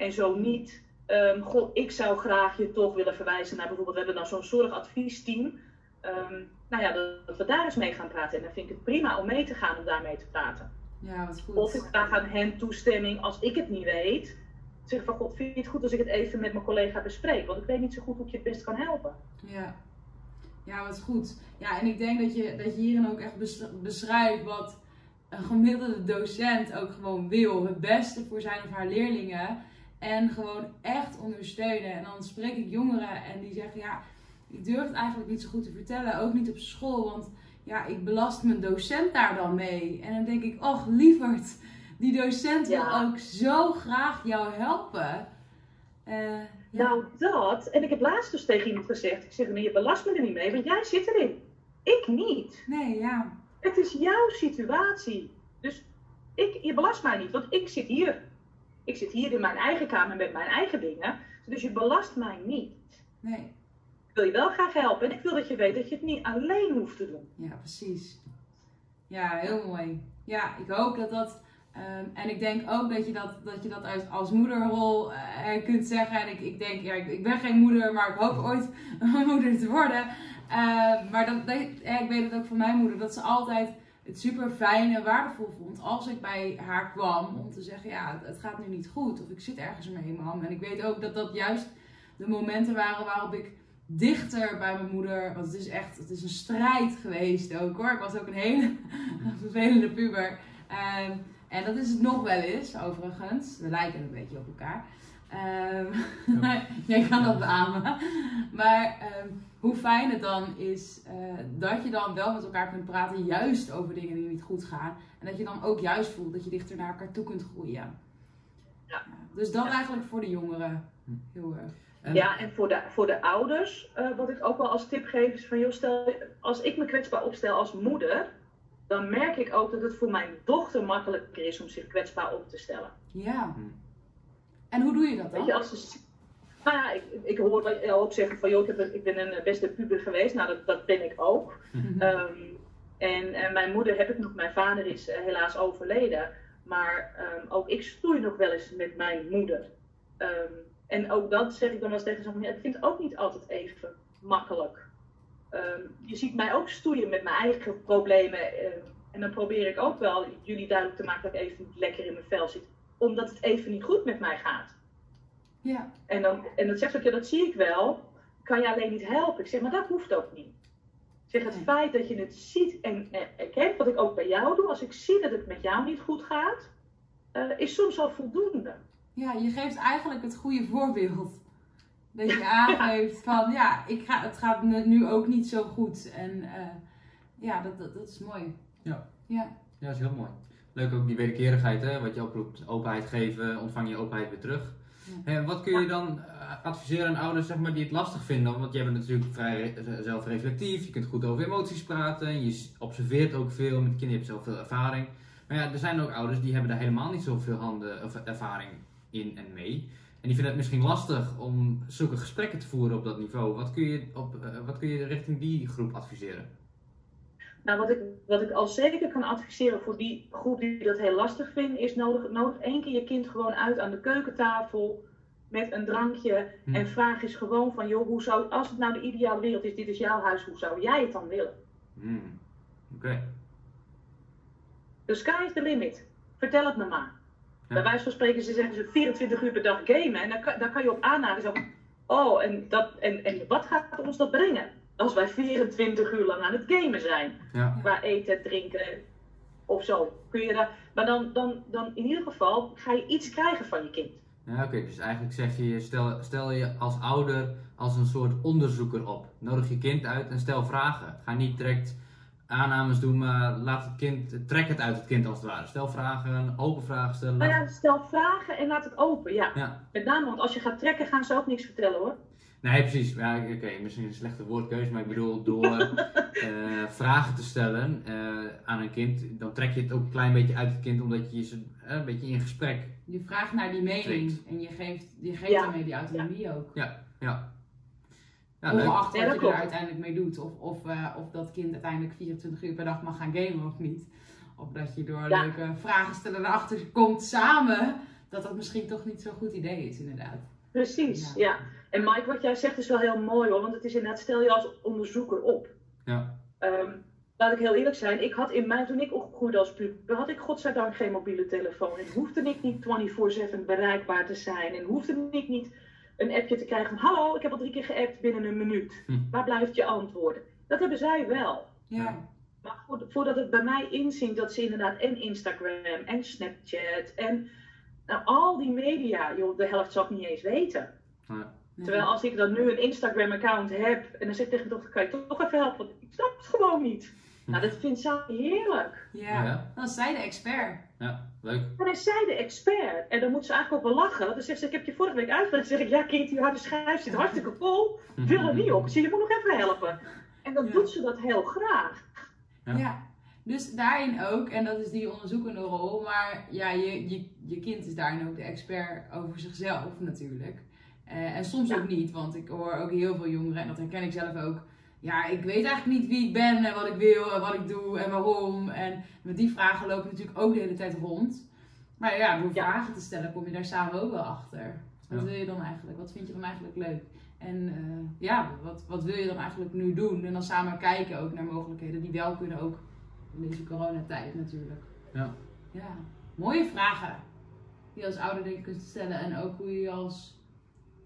[SPEAKER 4] En zo niet, ehm, goh, ik zou graag je toch willen verwijzen naar bijvoorbeeld, we hebben dan zo'n zorgadviesteam. Ehm, nou ja, dat, dat we daar eens mee gaan praten. En dan vind ik het prima om mee te gaan om daarmee te praten.
[SPEAKER 2] ja, wat goed.
[SPEAKER 4] Of ik vraag aan hen toestemming als ik het niet weet. Zeg van, god, vind je het goed als ik het even met mijn collega bespreek? Want ik weet niet zo goed hoe ik je het best kan helpen.
[SPEAKER 2] Ja. ja, wat goed. Ja, en ik denk dat je, dat je hierin ook echt bes- beschrijft wat een gemiddelde docent ook gewoon wil. Het beste voor zijn of haar leerlingen. En gewoon echt ondersteunen. En dan spreek ik jongeren en die zeggen, ja, ik durf het eigenlijk niet zo goed te vertellen. Ook niet op school, want ja, ik belast mijn docent daar dan mee. En dan denk ik, och lieverd, die docent wil
[SPEAKER 4] Ja.
[SPEAKER 2] ook zo graag jou helpen. Eh, ja.
[SPEAKER 4] Nou, dat. En ik heb laatst dus tegen iemand gezegd. Ik zeg, nee, je belast me er niet mee, want jij zit erin. Ik niet.
[SPEAKER 2] Nee, ja.
[SPEAKER 4] Het is jouw situatie. Dus ik, je belast mij niet, want ik zit hier. Ik zit hier in mijn eigen kamer met mijn eigen dingen. Dus je belast mij niet.
[SPEAKER 2] Nee.
[SPEAKER 4] Ik wil je wel graag helpen en ik wil dat je weet dat je het niet alleen hoeft te doen.
[SPEAKER 2] Ja, precies. Ja, heel mooi. Ja, ik hoop dat dat. ehm, en ik denk ook dat je dat, dat, je dat uit, als moederrol eh, kunt zeggen. En ik, ik denk, ja, ik, ik ben geen moeder, maar ik hoop ooit een [laughs] moeder te worden. Eh, maar dat, ik weet het ook van mijn moeder, dat ze altijd het super fijn en waardevol vond als ik bij haar kwam om te zeggen, ja, het, gaat nu niet goed. Of ik zit ergens mee, mam. En ik weet ook dat dat juist de momenten waren waarop ik dichter bij mijn moeder. Want het is echt, het is een strijd geweest ook hoor. Ik was ook een hele [laughs] vervelende puber. Ehm, en dat is het nog wel eens, overigens. We lijken een beetje op elkaar. Ehm, [laughs] jij kan dat beamen. Maar ehm, hoe fijn het dan is eh, dat je dan wel met elkaar kunt praten, juist over dingen die niet goed gaan. En dat je dan ook juist voelt dat je dichter naar elkaar toe kunt groeien.
[SPEAKER 4] Ja.
[SPEAKER 2] dus dat
[SPEAKER 4] Ja.
[SPEAKER 2] eigenlijk voor de jongeren. Heel erg.
[SPEAKER 3] En-
[SPEAKER 4] Ja, en voor de, voor de ouders, eh, wat ik ook wel als tip geef, is van joh, stel, als ik me kwetsbaar opstel als moeder, dan merk ik ook dat het voor mijn dochter makkelijker is om zich kwetsbaar op te stellen.
[SPEAKER 2] Ja. En hoe doe je dat
[SPEAKER 4] Weet je,
[SPEAKER 2] dan?
[SPEAKER 4] als ze, nou ja, ik, ik hoor wel jou ook zeggen van joh, ik, heb een- ik ben een eh, beste puber geweest. Nou, dat, dat ben ik ook.
[SPEAKER 2] Mhm.
[SPEAKER 4] Ehm, en, en mijn moeder heb ik nog, mijn vader is eh, helaas overleden. Maar ehm, ook ik stoei nog wel eens met mijn moeder. Ehm, en ook dat zeg ik dan wel eens tegen ze. van, Ja, ik vind het ook niet altijd even makkelijk. Je ziet mij ook stoeien met mijn eigen problemen. eh, en dan probeer ik ook wel jullie duidelijk te maken dat ik even lekker in mijn vel zit. Omdat het even niet goed met mij gaat.
[SPEAKER 2] Ja.
[SPEAKER 4] En dan, en dan zegt ze ook, ja, dat zie ik wel. Kan je alleen niet helpen? Ik zeg, maar dat hoeft ook niet. Ik zeg, het
[SPEAKER 2] Nee.
[SPEAKER 4] feit dat je het ziet en erkent, wat ik ook bij jou doe, als ik zie dat het met jou niet goed gaat, eh, is soms al voldoende.
[SPEAKER 2] ja, je geeft eigenlijk het goede voorbeeld. Dat je [laughs] aangeeft van ja, ik ga, het gaat me nu ook niet zo goed. En eh, ja, dat, dat, dat is mooi.
[SPEAKER 3] Ja.
[SPEAKER 2] Ja.
[SPEAKER 3] Ja, dat is heel mooi. Leuk ook die wederkerigheid, hè, wat je oproept. Openheid geven, ontvang je openheid weer terug.
[SPEAKER 2] Ja.
[SPEAKER 3] Hè, wat kun je dan eh, adviseren aan ouders zeg maar, die het lastig vinden? Want jij bent natuurlijk vrij re- zelfreflectief, je kunt goed over emoties praten, je observeert ook veel met kinderen, je hebt zelf veel ervaring. Maar ja, er zijn ook ouders die hebben daar helemaal niet zoveel handen of ervaring in en mee. En die vinden het misschien lastig om zulke gesprekken te voeren op dat niveau. Wat kun je, op, eh, wat kun je richting die groep adviseren?
[SPEAKER 4] Nou, wat ik, wat ik al zeker kan adviseren voor die groep die dat heel lastig vindt, is nodig, nodig één keer je kind gewoon uit aan de keukentafel. met een drankje.
[SPEAKER 3] Hm.
[SPEAKER 4] En vraag is gewoon van, joh, hoe zou, als het nou de ideale wereld is, dit is jouw huis, hoe zou jij het dan willen?
[SPEAKER 3] Hmm. Oké.
[SPEAKER 4] The sky is the limit. Vertel het me maar.
[SPEAKER 3] Ja.
[SPEAKER 4] Bij wijze van spreken, ze zeggen ze 24 uur per dag gamen. En dan kan, daar kan je op aanhaken. Oh, en, dat, en, en wat gaat ons dat brengen? Als wij 24 uur lang aan het gamen zijn.
[SPEAKER 3] Ja.
[SPEAKER 4] Qua eten, drinken of zo. Kun je daar, maar dan, dan, dan in ieder geval ga je iets krijgen van je kind.
[SPEAKER 3] Ja, oké. Dus eigenlijk zeg je, stel, stel je als ouder als een soort onderzoeker op. Nodig je kind uit en stel vragen. Ga niet direct aannames doen, maar laat het kind, trek het uit het kind als het ware. Stel vragen, open vragen stellen.
[SPEAKER 4] Nou ja, stel vragen en laat het open. Ja.
[SPEAKER 3] Ja.
[SPEAKER 4] Met name, want als je gaat trekken, gaan ze ook niks vertellen hoor.
[SPEAKER 3] Nee, precies. Ja, oké, misschien een slechte woordkeuze, maar ik bedoel, door [laughs] eh, vragen te stellen eh, aan een kind, dan trek je het ook een klein beetje uit het kind, omdat je ze eh, een beetje in gesprek.
[SPEAKER 2] Je vraagt naar die mening
[SPEAKER 3] Trekt.
[SPEAKER 2] en je geeft, je geeft
[SPEAKER 4] Ja.
[SPEAKER 2] daarmee die autonomie ook.
[SPEAKER 3] Ja, ja. Ja.
[SPEAKER 2] Ongeacht wat
[SPEAKER 4] dat
[SPEAKER 2] je
[SPEAKER 4] klopt.
[SPEAKER 2] er uiteindelijk mee doet. Of, of, eh, of dat kind uiteindelijk 24 uur per dag mag gaan gamen of niet. Of dat je door
[SPEAKER 4] Ja.
[SPEAKER 2] leuke vragen stellen erachter komt samen. Dat dat misschien toch niet zo'n goed idee is inderdaad.
[SPEAKER 4] Precies,
[SPEAKER 2] Ja.
[SPEAKER 4] Ja. En Mike, wat jij zegt is wel heel mooi hoor. Want het is inderdaad, stel je als onderzoeker op.
[SPEAKER 3] Ja.
[SPEAKER 4] Ehm, laat ik heel eerlijk zijn, ik had in mijn, toen ik opgroeide als puber, had ik godzijdank geen mobiele telefoon. En hoefde ik niet 24-7 bereikbaar te zijn. En hoefde ik niet een appje te krijgen van, hallo, ik heb al drie keer geappt binnen een minuut.
[SPEAKER 3] Hm.
[SPEAKER 4] Waar blijft je antwoorden? Dat hebben zij wel.
[SPEAKER 2] Ja,
[SPEAKER 4] Maar voor- voordat het bij mij inzinkt dat ze inderdaad en Instagram en Snapchat en nou, al die media, joh, de helft zou ik niet eens weten.
[SPEAKER 2] Nee.
[SPEAKER 4] Terwijl als ik dan nu een Instagram-account heb en dan zeg ik tegen mijn dochter, kan je toch even helpen? Want ik snap het gewoon niet. Nou, dat vindt zij heerlijk.
[SPEAKER 2] ja.
[SPEAKER 3] Ja.
[SPEAKER 2] dan is zij de expert.
[SPEAKER 3] Ja, leuk.
[SPEAKER 4] Dan is zij de expert. En dan moet ze eigenlijk ook wel lachen. Want dan zegt ze, ik heb je vorige week uitgelegd. Dan zeg ik, ja kind, die harde schijf zit hartstikke vol. Wil er niet op. Zeg, je moet nog even helpen. En dan
[SPEAKER 2] Ja.
[SPEAKER 4] doet ze dat heel graag.
[SPEAKER 3] Ja.
[SPEAKER 2] Ja. Dus daarin ook, en dat is die onderzoekende rol, maar ja, je, je, je kind is daarin ook de expert over zichzelf natuurlijk. Eh, en soms
[SPEAKER 4] Ja.
[SPEAKER 2] ook niet, want ik hoor ook heel veel jongeren, en dat herken ik zelf ook. Ja, ik weet eigenlijk niet wie ik ben en wat ik wil en wat ik doe en waarom. En met die vragen lopen natuurlijk ook de hele tijd rond. Maar ja, door
[SPEAKER 4] Ja.
[SPEAKER 2] vragen te stellen kom je daar samen ook wel achter. Wat
[SPEAKER 3] Ja.
[SPEAKER 2] wil je dan eigenlijk? Wat vind je dan eigenlijk leuk? En eh, ja, wat, wat wil je dan eigenlijk nu doen? En dan samen kijken ook naar mogelijkheden die wel kunnen ook in deze coronatijd natuurlijk.
[SPEAKER 3] Ja.
[SPEAKER 2] Ja, mooie vragen. Die je als ouder denk ik kunt stellen. En ook hoe je je als,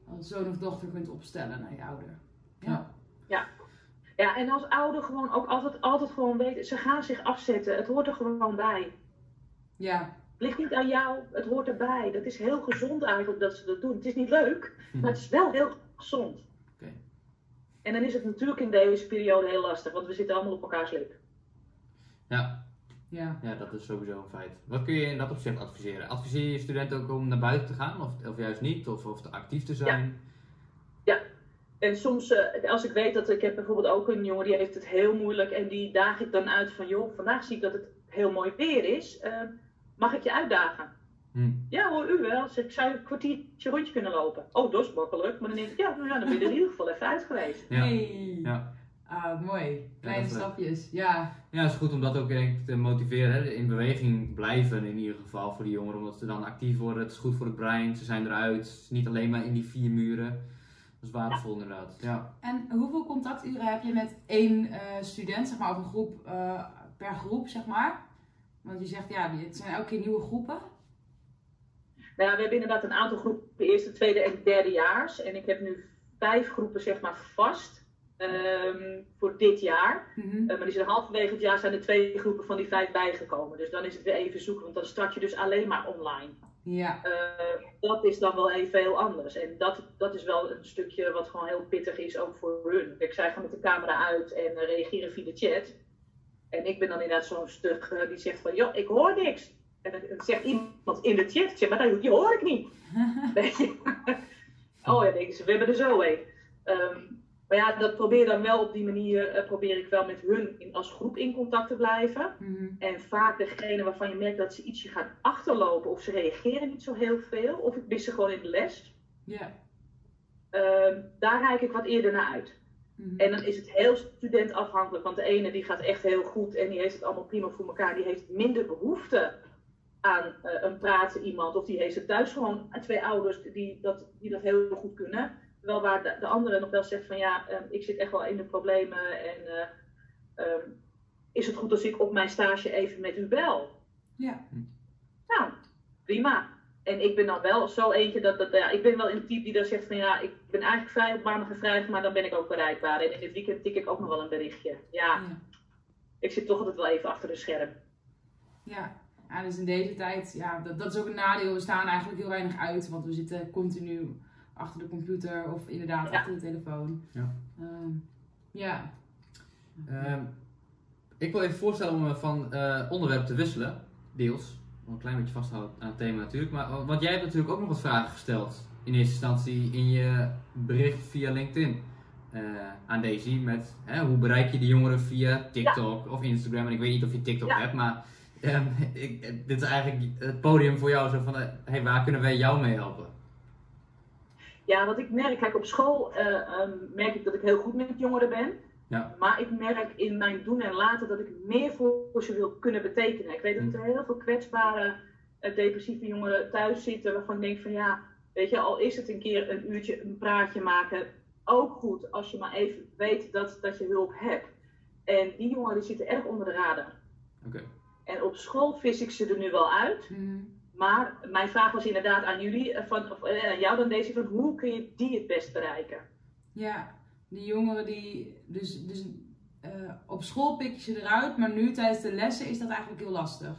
[SPEAKER 2] als zoon of dochter kunt opstellen naar je ouder. Ja.
[SPEAKER 4] Ja, en als ouder gewoon ook altijd, altijd gewoon weten, ze gaan zich afzetten. Het hoort er gewoon bij.
[SPEAKER 2] Ja.
[SPEAKER 4] Het ligt niet aan jou, het hoort erbij. Dat is heel gezond eigenlijk dat ze dat doen. Het is niet leuk, maar het is wel heel gezond.
[SPEAKER 3] Oké.
[SPEAKER 4] En dan is het natuurlijk in deze periode heel lastig, want we zitten allemaal op elkaars lip.
[SPEAKER 3] Ja,
[SPEAKER 2] Ja.
[SPEAKER 3] ja, dat is sowieso een feit. Wat kun je in dat opzicht adviseren? Adviseer je studenten ook om naar buiten te gaan of, of juist niet? Of, of te actief te zijn?
[SPEAKER 4] En soms, eh, als ik weet dat ik heb bijvoorbeeld ook een jongen die heeft het heel moeilijk en die daag ik dan uit van joh, vandaag zie ik dat het heel mooi weer is. eh, mag ik je uitdagen?
[SPEAKER 3] Hm.
[SPEAKER 4] Ja hoor, u wel. Zeg, ik zou een kwartiertje rondje kunnen lopen. Oh, dat is makkelijk. Maar dan denk ik, ja, nou ja, dan ben je er in ieder geval even uit geweest.
[SPEAKER 3] Ja.
[SPEAKER 2] Hey.
[SPEAKER 3] Ja.
[SPEAKER 2] Ah, mooi. Kleine stapjes. Ja.
[SPEAKER 3] Ja, het is goed om dat ook denk ik, te motiveren. Hè? In beweging blijven in ieder geval voor die jongeren. Omdat ze dan actief worden. Het is goed voor het brein. Ze zijn eruit. Het is niet alleen maar in die vier muren. Dat is waardevol inderdaad. Ja.
[SPEAKER 2] En hoeveel contacturen heb je met één eh, student, zeg maar, of een groep eh, per groep, zeg maar? Want je zegt, ja, het zijn elke keer nieuwe groepen.
[SPEAKER 4] Nou ja, we hebben inderdaad een aantal groepen, eerste, tweede en derdejaars. En ik heb nu vijf groepen, zeg maar, vast ehm, voor dit jaar.
[SPEAKER 2] Mhm.
[SPEAKER 4] Eh, maar die zijn halverwege het jaar zijn er twee groepen van die vijf bijgekomen. Dus dan is het weer even zoeken, want dan start je dus alleen maar online.
[SPEAKER 2] Ja.
[SPEAKER 4] Eh, dat is dan wel even heel anders. En dat, dat is wel een stukje wat gewoon heel pittig is, ook voor hun. Kijk, zij gaan met de camera uit en eh, reageren via de chat. En ik ben dan inderdaad zo'n stuk die zegt van, joh, ik hoor niks. En dan zegt iemand in de chat, ik zeg, maar dat- die hoor ik niet. [laughs] Weet je? [laughs] oh ja, denken ze, we hebben er zo een. Ehm, maar ja, dat probeer dan wel op die manier, eh, probeer ik wel met hun in, als groep in contact te blijven.
[SPEAKER 2] Mhm.
[SPEAKER 4] En vaak degene waarvan je merkt dat ze ietsje gaan achterlopen of ze reageren niet zo heel veel, of ik mis ze gewoon in de les,
[SPEAKER 2] Ja.
[SPEAKER 4] ehm, daar reik ik wat eerder naar uit.
[SPEAKER 2] Mhm.
[SPEAKER 4] En dan is het heel studentafhankelijk, want de ene die gaat echt heel goed en die heeft het allemaal prima voor elkaar, die heeft minder behoefte aan eh, een praten iemand. Of die heeft er thuis gewoon twee ouders die dat, die dat heel goed kunnen. Terwijl waar de, de andere nog wel zegt van ja, ehm, ik zit echt wel in de problemen. En eh, ehm, is het goed als ik op mijn stage even met u bel?
[SPEAKER 2] Ja.
[SPEAKER 4] Nou, prima. En ik ben dan wel zo eentje dat, dat ja, ik ben wel een type die dan zegt van ja, ik ben eigenlijk vrij op maandag en vrijdag, maar dan ben ik ook bereikbaar. En in het weekend tik ik ook nog wel een berichtje. Ja,
[SPEAKER 2] Ja.
[SPEAKER 4] ik zit toch altijd wel even achter de scherm.
[SPEAKER 2] Ja. ja, dus in deze tijd, ja, dat, dat is ook een nadeel. We staan eigenlijk heel weinig uit, want we zitten continu achter de computer of inderdaad
[SPEAKER 4] Ja.
[SPEAKER 2] achter de telefoon.
[SPEAKER 3] Ja.
[SPEAKER 2] Ehm, ja.
[SPEAKER 3] Ehm, ik wil even voorstellen om eh, van eh, onderwerp te wisselen, deels. Wel Een klein beetje vasthouden aan het thema natuurlijk. Maar, eh, want jij hebt natuurlijk ook nog wat vragen gesteld. In eerste instantie in je bericht via LinkedIn. eh, aan Daisy met hè, hoe bereik je de jongeren via TikTok of Instagram. En ik weet niet of je TikTok
[SPEAKER 4] Ja.
[SPEAKER 3] hebt, maar ehm, [laughs] ik, dit is eigenlijk het podium voor jou. Zo van, eh, hey, waar kunnen wij jou mee helpen?
[SPEAKER 4] Ja, wat ik merk, kijk op school eh, ehm, merk ik dat ik heel goed met jongeren ben.
[SPEAKER 3] Ja.
[SPEAKER 4] Maar ik merk in mijn doen en laten dat ik meer voor ze wil kunnen betekenen. Ik weet dat er heel veel kwetsbare, eh, depressieve jongeren thuis zitten waarvan ik denk van ja, weet je, al is het een keer een uurtje een praatje maken, ook goed als je maar even weet dat, dat je hulp hebt. En die jongeren die zitten erg onder de radar.
[SPEAKER 3] Oké.
[SPEAKER 4] En op school vis ik ze er nu wel uit.
[SPEAKER 2] Mhm.
[SPEAKER 4] Maar mijn vraag was inderdaad aan jullie, eh, van, of eh, aan jou dan deze, van hoe kun je die het best bereiken?
[SPEAKER 2] Ja, die jongeren die. Dus, dus eh, op school pik je ze eruit, maar nu tijdens de lessen is dat eigenlijk heel lastig.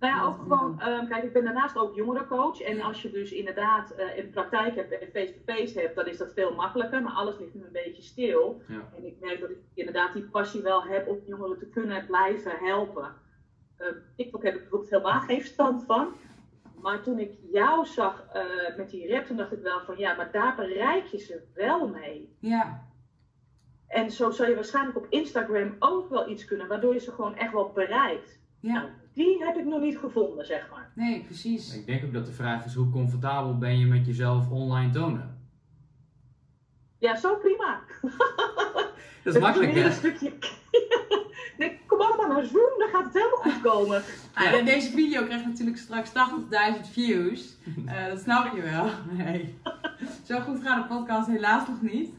[SPEAKER 4] Nou ja, ook gewoon, ehm, kijk, ik ben daarnaast ook jongerencoach. En als je dus inderdaad eh, in praktijk hebt en face-to-face hebt, dan is dat veel makkelijker. Maar alles ligt nu een beetje stil.
[SPEAKER 3] Ja.
[SPEAKER 4] En ik merk dat ik inderdaad die passie wel heb om jongeren te kunnen blijven helpen. Ehm TikTok heb ik bijvoorbeeld helemaal geen verstand van. Maar toen ik jou zag eh, met die rap, toen dacht ik wel van ja, maar daar bereik je ze wel mee.
[SPEAKER 2] Ja,
[SPEAKER 4] En zo zou je waarschijnlijk op Instagram ook wel iets kunnen, waardoor je ze gewoon echt wel bereikt.
[SPEAKER 2] ja.
[SPEAKER 4] Nou, die heb ik nog niet gevonden, zeg maar.
[SPEAKER 2] Nee, precies.
[SPEAKER 3] Ik denk ook dat de vraag is hoe comfortabel ben je met jezelf online tonen?
[SPEAKER 4] Ja, zo prima. [laughs]
[SPEAKER 3] Dat is makkelijk hè?
[SPEAKER 4] een stukje. [laughs] nee, kom allemaal naar Zoom, dan gaat het helemaal goed komen.
[SPEAKER 2] Ah, en deze video krijgt natuurlijk straks 80.000 views. Eh, dat snap je wel. Nee. Zo goed gaat de podcast helaas nog niet.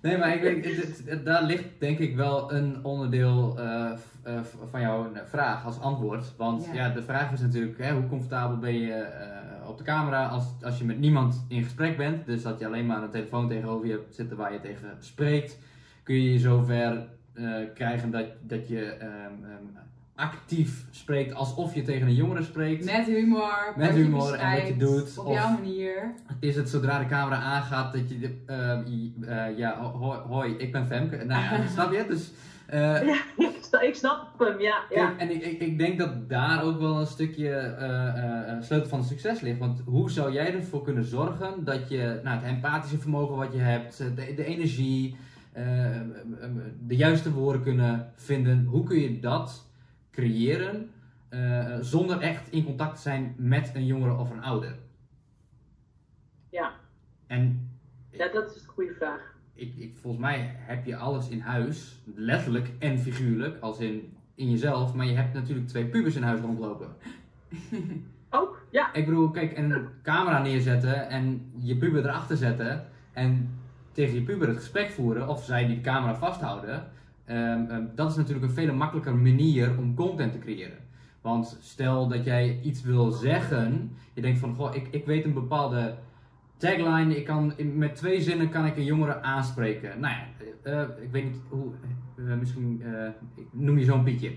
[SPEAKER 3] Nee, maar ik weet, het- het- het- daar ligt denk ik wel een onderdeel eh, eh, van jouw vraag als antwoord. Want
[SPEAKER 2] Ja.
[SPEAKER 3] ja, de vraag is natuurlijk, hè, hoe comfortabel ben je eh, op de camera als, als je met niemand in gesprek bent. Dus dat je alleen maar een telefoon tegenover je hebt zitten waar je tegen spreekt. Kun je je zover eh, krijgen dat, dat je ehm, ehm, actief spreekt alsof je tegen een jongere spreekt.
[SPEAKER 2] Met humor.
[SPEAKER 3] Met
[SPEAKER 2] wat je
[SPEAKER 3] humor en wat je doet,
[SPEAKER 2] Op
[SPEAKER 3] of-
[SPEAKER 2] jouw manier.
[SPEAKER 3] Is het zodra de camera aangaat dat je, de- eh, i- eh, ja, ho- hoi, hoi, ik ben Femke. Nou ja, [laughs] snap je? Dus, eh,
[SPEAKER 4] Ja, ik [laughs] snap, ik snap hem, ja. ja.
[SPEAKER 3] en ik, ik, ik denk dat daar ook wel een stukje eh, eh, eh, sleutel van het succes ligt. Want hoe zou jij ervoor kunnen zorgen dat je nou, het empathische vermogen wat je hebt, de, de energie, de juiste woorden kunnen vinden. Hoe kun je dat creëren eh, zonder echt in contact te zijn met een jongere of een ouder?
[SPEAKER 4] Ja.
[SPEAKER 3] En
[SPEAKER 4] ja, dat is een goede vraag.
[SPEAKER 3] ik, ik, volgens mij heb je alles in huis, letterlijk en figuurlijk, als in, in jezelf, maar je hebt natuurlijk twee pubers in huis rondlopen. [laughs]
[SPEAKER 4] Ook, ja.
[SPEAKER 3] Ik bedoel, kijk, een camera neerzetten en je puber erachter zetten en tegen je puber het gesprek voeren, of zij die de camera vasthouden, ehm, ehm, dat is natuurlijk een veel makkelijker manier om content te creëren. Want stel dat jij iets wil zeggen, je denkt van, goh, ik, ik weet een bepaalde tagline, ik kan, met twee zinnen kan ik een jongere aanspreken. Nou ja, eh, eh, ik weet niet hoe, eh, misschien ik noem je zo'n Pietje.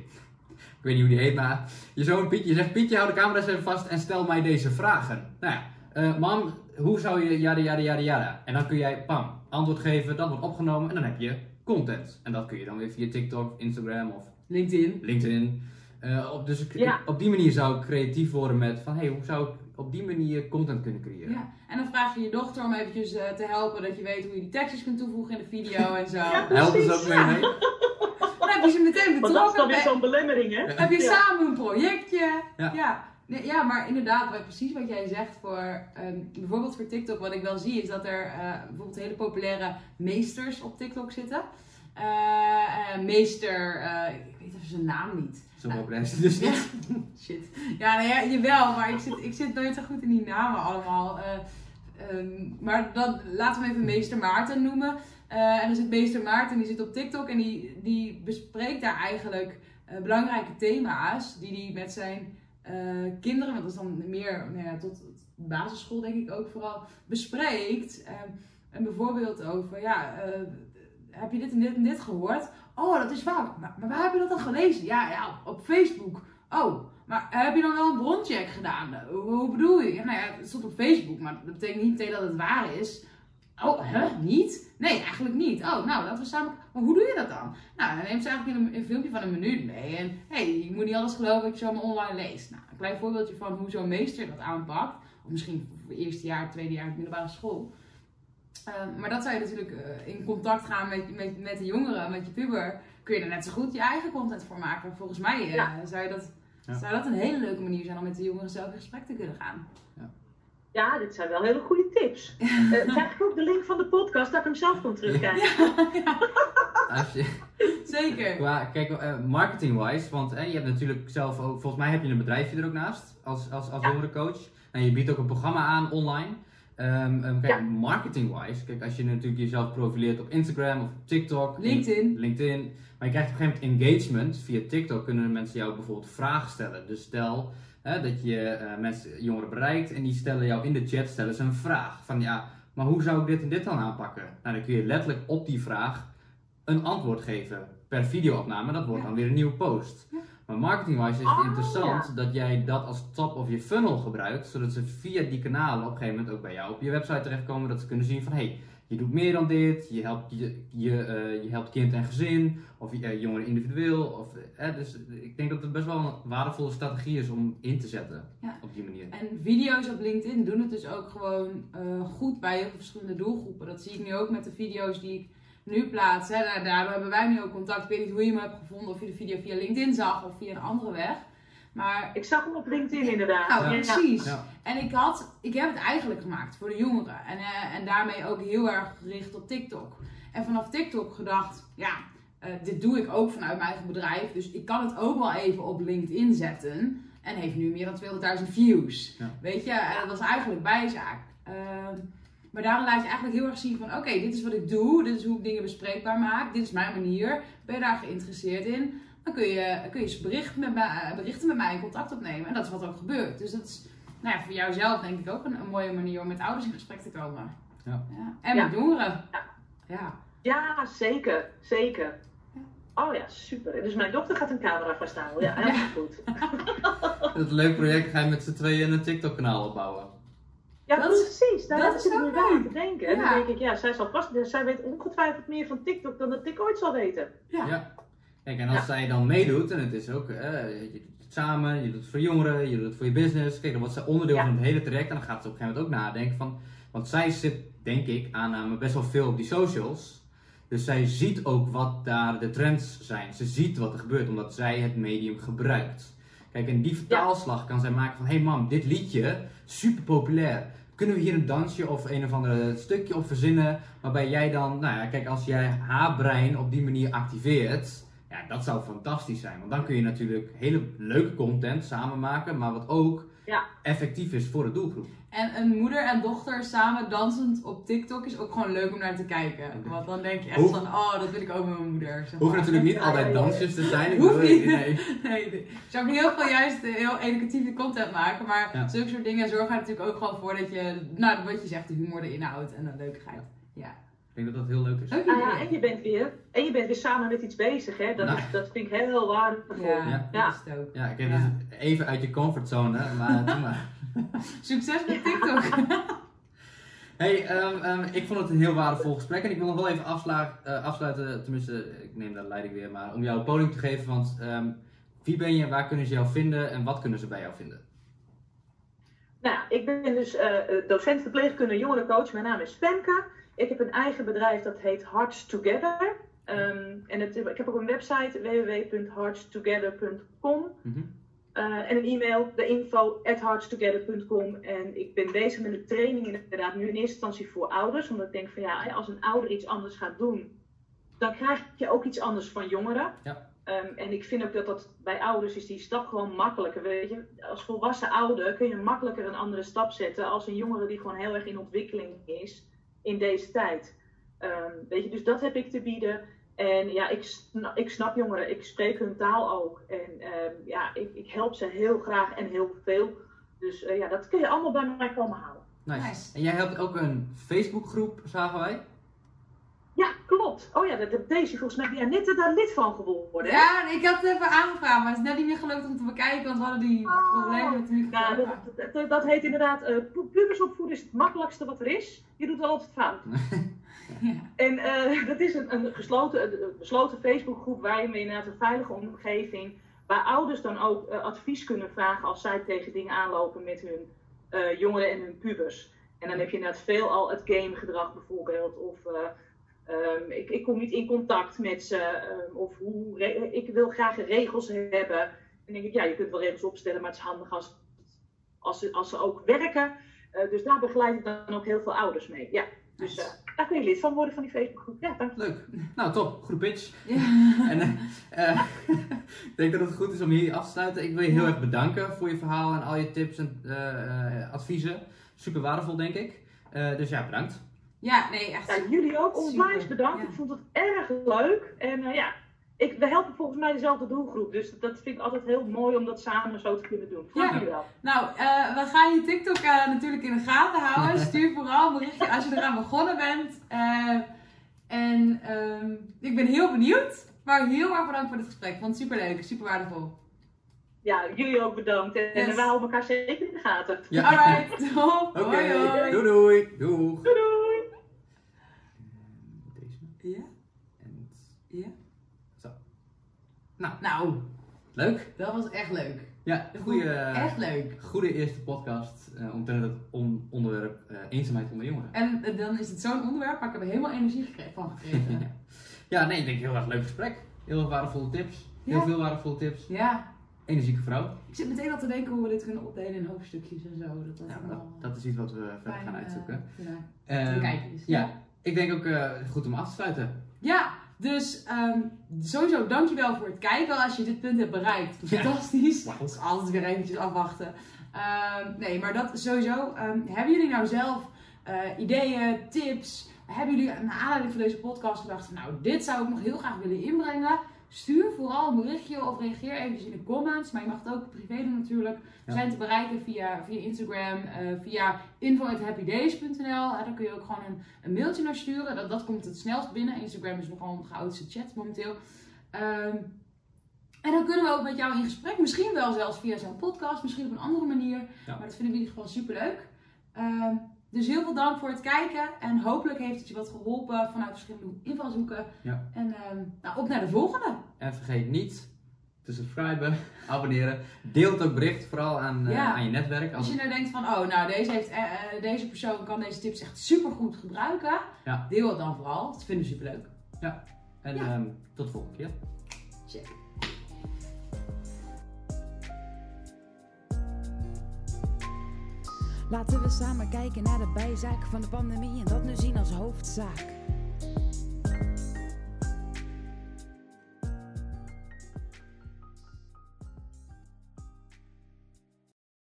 [SPEAKER 3] Ik weet niet hoe die heet, maar je zoon Pietje, je zegt Pietje, hou de camera eens even vast en stel mij deze vragen. Nou eh, mam, hoe zou je jada jada jada jada? En dan kun jij, pam, antwoord geven, dat wordt opgenomen en dan heb je content. En dat kun je dan weer via TikTok, Instagram of
[SPEAKER 2] LinkedIn.
[SPEAKER 3] LinkedIn. Eh, op, dus
[SPEAKER 4] Ja.
[SPEAKER 3] op die manier zou ik creatief worden met van, hey, hoe zou ik op die manier content kunnen creëren?
[SPEAKER 2] Ja. En dan vraag je je dochter om eventjes eh, te helpen dat je weet hoe je die tekstjes kunt toevoegen in de video [laughs] en zo.
[SPEAKER 4] Ja.
[SPEAKER 3] Helpt dus
[SPEAKER 4] Precies,
[SPEAKER 3] ook mee,
[SPEAKER 2] ja.
[SPEAKER 3] mee?
[SPEAKER 2] Dan heb je ze meteen
[SPEAKER 4] Want dat is dan
[SPEAKER 2] betrokken.
[SPEAKER 4] weer zo'n belemmering, hè?
[SPEAKER 2] heb je
[SPEAKER 4] Ja.
[SPEAKER 2] samen een projectje.
[SPEAKER 3] Ja.
[SPEAKER 2] Ja. Nee, ja, maar inderdaad, wat, precies wat jij zegt voor ehm, bijvoorbeeld voor TikTok, wat ik wel zie is dat er eh, bijvoorbeeld hele populaire meesters op TikTok zitten. Eh, eh, meester, ik weet even zijn naam niet.
[SPEAKER 3] Zo populair is dus niet. [laughs]
[SPEAKER 2] shit. Ja, nou ja, jawel, maar ik zit, ik zit nooit zo goed in die namen allemaal. Eh, ehm, maar dan, laten we hem even meester Maarten noemen. En dan zit meester Maarten, die zit op TikTok en die, die bespreekt daar eigenlijk belangrijke thema's die hij met zijn eh, kinderen, dat is dan meer nou ja, tot basisschool denk ik ook vooral, bespreekt. Ehm, en bijvoorbeeld over, ja, eh, heb je dit en dit en dit gehoord? Oh, dat is waar. Maar, maar waar heb je dat dan gelezen? Ja, ja, op, Facebook. Oh, maar heb je dan wel een broncheck gedaan? Hoe, bedoel je? Nou ja, het stond op Facebook, maar dat betekent niet dat het waar is. Oh, hè? Niet? Nee, eigenlijk niet. Oh, nou, laten we samen... Maar hoe doe je dat dan? Nou, dan neemt ze eigenlijk een, een filmpje van een minuut mee. En hé, hey, je moet niet alles geloven wat je zomaar online leest. Nou, een klein voorbeeldje van hoe zo'n meester dat aanpakt. Of misschien voor het eerste jaar, tweede jaar middelbare school. Uh, maar dat zou je natuurlijk uh, in contact gaan met, met, met de jongeren, met je puber. Kun je er net zo goed je eigen content voor maken. Volgens mij uh, ja. zou, je dat, ja. zou dat een hele leuke manier zijn om met de jongeren zelf in gesprek te kunnen gaan.
[SPEAKER 4] Ja. Ja, dit zijn wel hele goede tips. uh, [laughs] krijg ik ook de link van de podcast dat ik hem zelf kon terugkijken?
[SPEAKER 2] Ja, [laughs] ja. Zeker.
[SPEAKER 3] Qua, kijk, uh, marketing-wise, want uh, je hebt natuurlijk zelf ook, volgens mij heb je een bedrijfje er ook naast als, als, als ja. jongerencoach. En je biedt ook een programma aan online. Um, um, kijk, ja. marketing-wise, kijk, als je natuurlijk jezelf profileert op Instagram of TikTok,
[SPEAKER 2] LinkedIn.
[SPEAKER 3] LinkedIn, maar je krijgt op een gegeven moment engagement via TikTok, kunnen mensen jou bijvoorbeeld vragen stellen. Dus stel hè, dat je uh, mensen, jongeren bereikt en die stellen jou in de chat stellen ze een vraag van ja, maar hoe zou ik dit en dit dan aanpakken? Nou, dan kun je letterlijk op die vraag een antwoord geven per videoopname. Dat wordt ja. dan weer een nieuwe post. Ja. Maar marketing-wise is het
[SPEAKER 4] Oh,
[SPEAKER 3] interessant
[SPEAKER 4] ja.
[SPEAKER 3] dat jij dat als top of je funnel gebruikt, zodat ze via die kanalen op een gegeven moment ook bij jou op je website terechtkomen, dat ze kunnen zien van hé, hey, je doet meer dan dit, je helpt, je, je, uh, je helpt kind en gezin, of uh, jongeren individueel. Of, uh, dus ik denk dat het best wel een waardevolle strategie is om in te zetten
[SPEAKER 2] Ja.
[SPEAKER 3] op die manier.
[SPEAKER 2] En video's op LinkedIn doen het dus ook gewoon eh, goed bij heel veel verschillende doelgroepen. Dat zie ik nu ook met de video's die ik nu plaats. Hè. Daar, daardoor hebben wij nu ook contact. Ik weet niet hoe je me hebt gevonden, of je de video via LinkedIn zag of via een andere weg. Maar
[SPEAKER 4] Ik zag hem op LinkedIn inderdaad.
[SPEAKER 2] nou,
[SPEAKER 3] Ja.
[SPEAKER 2] precies.
[SPEAKER 3] Ja.
[SPEAKER 2] En ik, had, ik heb het eigenlijk gemaakt voor de jongeren. En, eh, en daarmee ook heel erg gericht op TikTok. En vanaf TikTok gedacht, ja, eh, dit doe ik ook vanuit mijn eigen bedrijf. Dus ik kan het ook wel even op LinkedIn zetten. En heeft nu meer dan 200.000 views.
[SPEAKER 3] Ja.
[SPEAKER 2] Weet je, en dat was eigenlijk bijzaak. Ehm, maar daarom laat je eigenlijk heel erg zien van, oké, dit is wat ik doe. Dit is hoe ik dingen bespreekbaar maak. Dit is mijn manier. Ben je daar geïnteresseerd in? Dan kun je, kun je bericht met mij, berichten met mij in contact opnemen. En dat is wat ook gebeurt. Dus dat is nou ja, voor jouzelf denk ik ook een, een mooie manier om met ouders in gesprek te komen.
[SPEAKER 3] Ja.
[SPEAKER 2] En
[SPEAKER 4] Ja.
[SPEAKER 2] met jongeren.
[SPEAKER 4] Ja.
[SPEAKER 2] Ja.
[SPEAKER 4] Ja, zeker. Zeker. Oh ja, super. Dus mijn dochter gaat een camera vasthouden. Ja, helemaal goed. [laughs]
[SPEAKER 3] Dat is een leuk project, ga je met z'n tweeën een TikTok kanaal opbouwen.
[SPEAKER 4] Ja,
[SPEAKER 2] Dat is-
[SPEAKER 4] precies. Daar
[SPEAKER 2] dat
[SPEAKER 4] heb
[SPEAKER 2] is
[SPEAKER 4] ik inderdaad
[SPEAKER 2] leuk.
[SPEAKER 4] te denken. En
[SPEAKER 2] Ja.
[SPEAKER 4] dan denk ik, ja, zij, zal vast, zij weet ongetwijfeld meer van TikTok dan dat ik ooit zal weten.
[SPEAKER 2] Ja.
[SPEAKER 3] Ja. Kijk, en als
[SPEAKER 4] Ja.
[SPEAKER 3] zij dan meedoet, en het is ook, eh, het samen, je doet het voor jongeren, je doet het voor je business. Kijk, dan wordt zij onderdeel
[SPEAKER 4] Ja.
[SPEAKER 3] van het hele traject en dan gaat ze op een gegeven moment ook nadenken van, want zij zit, denk ik, aanname best wel veel op die socials. Dus zij ziet ook wat daar de trends zijn. Ze ziet wat er gebeurt, omdat zij het medium gebruikt. Kijk, en die vertaalslag kan zij maken van, hé hey mam, dit liedje, super populair. Kunnen we hier een dansje of een of ander stukje op verzinnen? Waarbij jij dan, nou ja, kijk, als jij haar brein op die manier activeert, dat zou fantastisch zijn. Want dan kun je natuurlijk hele leuke content samen maken, maar wat ook
[SPEAKER 4] Ja.
[SPEAKER 3] effectief is voor de doelgroep.
[SPEAKER 2] En een moeder en dochter samen dansend op TikTok is ook gewoon leuk om naar te kijken. Want dan denk je echt
[SPEAKER 3] Hoef-
[SPEAKER 2] van, oh, dat wil ik ook met mijn moeder. zeg
[SPEAKER 3] Hoeft natuurlijk niet [laughs] altijd dansjes te zijn. Ik
[SPEAKER 2] Hoeft
[SPEAKER 3] bedoel,
[SPEAKER 2] niet.
[SPEAKER 3] nee. [laughs]
[SPEAKER 2] Nee, zou ook heel veel juist eh, heel educatieve content maken. Maar
[SPEAKER 3] Ja.
[SPEAKER 2] zulke soort dingen zorgen er natuurlijk ook gewoon voor dat je, nou wat je zegt, de humor erin houdt en de leukigheid. Ja.
[SPEAKER 3] Ik denk dat dat heel leuk is.
[SPEAKER 4] Ah, ja, en, je bent weer, en je bent weer samen met iets bezig. Hè? Dat,
[SPEAKER 3] Nou.
[SPEAKER 4] is, dat vind ik heel waardevol.
[SPEAKER 2] Ja,
[SPEAKER 3] Ja.
[SPEAKER 2] dat is het ook.
[SPEAKER 3] Ja, ik heb
[SPEAKER 2] Ja.
[SPEAKER 3] dus even uit je comfortzone, maar [laughs] doe maar.
[SPEAKER 2] Succes met TikTok. [laughs]
[SPEAKER 3] Hey, ehm, ehm, ik vond het een heel waardevol gesprek en ik wil nog wel even afsla- eh, afsluiten, tenminste, ik neem de leiding weer, maar om jou een podium te geven, want ehm, wie ben je, waar kunnen ze jou vinden en wat kunnen ze bij jou vinden?
[SPEAKER 4] Nou, ja, ik ben dus eh, eh, docent verpleegkunde jongerencoach. Mijn naam is Femke. Ik heb een eigen bedrijf dat heet Hearts Together. Ehm, en het, ik heb ook een website www.heartstogether.com. Eh, en een e-mail, de info at heartstogether.com. En ik ben bezig met een training inderdaad nu in eerste instantie voor ouders. Omdat ik denk van ja, als een ouder iets anders gaat doen, dan krijg je ook iets anders van jongeren.
[SPEAKER 3] Ja.
[SPEAKER 4] Ehm, en ik vind ook dat dat bij ouders is die stap gewoon makkelijker. Weet je? Als volwassen ouder kun je makkelijker een andere stap zetten als een jongere die gewoon heel erg in ontwikkeling is in deze tijd. Ehm, weet je, dus dat heb ik te bieden. En ja, ik snap, ik snap jongeren, ik spreek hun taal ook. En ehm, ja, ik, ik help ze heel graag en heel veel. Dus eh, ja, dat kun je allemaal bij mij komen halen.
[SPEAKER 3] Nice.
[SPEAKER 2] Nice.
[SPEAKER 3] En jij hebt ook een Facebookgroep, zagen wij.
[SPEAKER 4] Ja, klopt. Oh ja, dat heb Daisy volgens mij ja, net daar lid van geworden. hè?
[SPEAKER 2] Ja, ik had het even aangevraagd, maar het is net niet meer gelukt om te bekijken, want we hadden die
[SPEAKER 4] Oh.
[SPEAKER 2] problemen met de
[SPEAKER 4] Ja,
[SPEAKER 2] microfoon.
[SPEAKER 4] dat, dat, dat heet inderdaad, eh, pu- pubers opvoeden is het makkelijkste wat er is. Je doet altijd fout. [laughs]
[SPEAKER 2] Ja.
[SPEAKER 4] En eh, dat is een, een gesloten, een besloten Facebookgroep waarin we inderdaad een veilige omgeving, waar ouders dan ook eh, advies kunnen vragen als zij tegen dingen aanlopen met hun jongeren en hun pubers. En dan heb je inderdaad veel al het gamegedrag bijvoorbeeld, of eh, ehm, ik, ik kom niet in contact met ze, ehm, of hoe, ik wil graag regels hebben. En dan denk ik, ja, je kunt wel regels opstellen, maar het is handig als, als, ze, als ze ook werken. Eh, dus daar begeleid ik dan ook heel veel ouders mee. Ja, dus eh, daar kun je lid van worden van die Facebookgroep. Ja, dank.
[SPEAKER 3] Leuk. Nou, top. Goede pitch.
[SPEAKER 2] Ja. [laughs]
[SPEAKER 3] En eh, [laughs] ik denk dat het goed is om hier af te sluiten. Ik wil je heel erg bedanken voor je verhaal en al je tips en eh, eh, adviezen. Super waardevol, denk ik. Eh, dus ja, bedankt.
[SPEAKER 2] Ja, nee, echt.
[SPEAKER 4] Ja, jullie ook onwijs bedankt.
[SPEAKER 2] ja.
[SPEAKER 4] Ik vond het erg leuk. En eh, ja, ik, we helpen volgens mij dezelfde doelgroep. Dus dat vind ik altijd heel mooi om dat samen zo te kunnen doen. Dank
[SPEAKER 2] Ja.
[SPEAKER 4] jullie wel.
[SPEAKER 2] Nou, eh, we gaan je TikTok eh, natuurlijk in de gaten houden. [laughs] Stuur vooral een berichtje als je eraan begonnen bent. Eh, en ehm, ik ben heel benieuwd. Maar heel erg bedankt voor dit gesprek. Ik vond het super leuk, super waardevol.
[SPEAKER 4] Ja, jullie ook bedankt. En, en
[SPEAKER 2] Yes.
[SPEAKER 4] we houden elkaar zeker in de gaten.
[SPEAKER 3] Ja.
[SPEAKER 2] Alright, [laughs] top.
[SPEAKER 3] Oké,
[SPEAKER 2] Hoi hoi.
[SPEAKER 3] doei doei. Doeg.
[SPEAKER 4] Doei doei!
[SPEAKER 2] Ja?
[SPEAKER 3] En
[SPEAKER 2] Ja?
[SPEAKER 3] Zo. Nou.
[SPEAKER 2] Nou,
[SPEAKER 3] leuk.
[SPEAKER 2] dat was echt leuk.
[SPEAKER 3] Ja, goede,
[SPEAKER 2] echt leuk.
[SPEAKER 3] goede eerste podcast uh, omtrent het on- onderwerp eh, eenzaamheid onder jongeren.
[SPEAKER 2] En eh, dan is het zo'n onderwerp waar ik er helemaal energie gekre- van gekregen. [laughs]
[SPEAKER 3] Ja, nee, ik denk heel erg leuk gesprek. Heel erg waardevolle tips. Heel
[SPEAKER 2] Ja.
[SPEAKER 3] veel waardevolle tips.
[SPEAKER 2] ja,
[SPEAKER 3] Energieke vrouw.
[SPEAKER 2] ik zit meteen al te denken hoe we dit kunnen opdelen in hoofdstukjes en zo. Dat, dat,
[SPEAKER 3] Ja, dat, dat is iets wat we verder gaan
[SPEAKER 2] eh,
[SPEAKER 3] uitzoeken.
[SPEAKER 2] ja,
[SPEAKER 3] Ehm,
[SPEAKER 2] bekijken is.
[SPEAKER 3] ja, ik denk ook eh, goed om af te sluiten.
[SPEAKER 2] Ja, dus ehm, sowieso dankjewel voor het kijken als je dit punt hebt bereikt.
[SPEAKER 3] Ja.
[SPEAKER 2] Fantastisch. Dat is altijd weer eventjes afwachten. Ehm, nee, maar dat sowieso. ehm, hebben jullie nou zelf eh, ideeën, tips? Hebben jullie naar aanleiding van deze podcast gedacht van nou, dit zou ik nog heel graag willen inbrengen? Stuur vooral een berichtje of reageer eventjes in de comments. Maar je mag het ook privé doen natuurlijk. We zijn te bereiken via, via Instagram, eh, via info.happydays.nl. Daar kun je ook gewoon een, een mailtje naar sturen. Dat, dat komt het snelst binnen. Instagram is nogal een oudste chat momenteel. Ehm, en dan kunnen we ook met jou in gesprek. Misschien wel zelfs via zo'n podcast. Misschien op een andere manier.
[SPEAKER 3] Ja.
[SPEAKER 2] Maar dat vinden we in ieder geval super leuk. Dus heel veel dank voor het kijken. En hopelijk heeft het je wat geholpen vanuit verschillende invalshoeken.
[SPEAKER 3] Ja.
[SPEAKER 2] En ehm, nou, op naar de volgende.
[SPEAKER 3] En vergeet niet te subscriben, [laughs] abonneren. Deel het ook bericht vooral aan, eh, aan je netwerk.
[SPEAKER 2] Als je nou denkt van, oh, nou, deze, heeft, eh, eh, deze persoon kan deze tips echt super goed gebruiken.
[SPEAKER 3] Ja.
[SPEAKER 2] Deel het dan vooral. Dat vinden we super leuk.
[SPEAKER 3] En
[SPEAKER 2] Ja.
[SPEAKER 3] ehm, tot de volgende keer.
[SPEAKER 2] Check.
[SPEAKER 1] Laten we samen kijken naar de bijzaken van de pandemie en dat nu zien als hoofdzaak.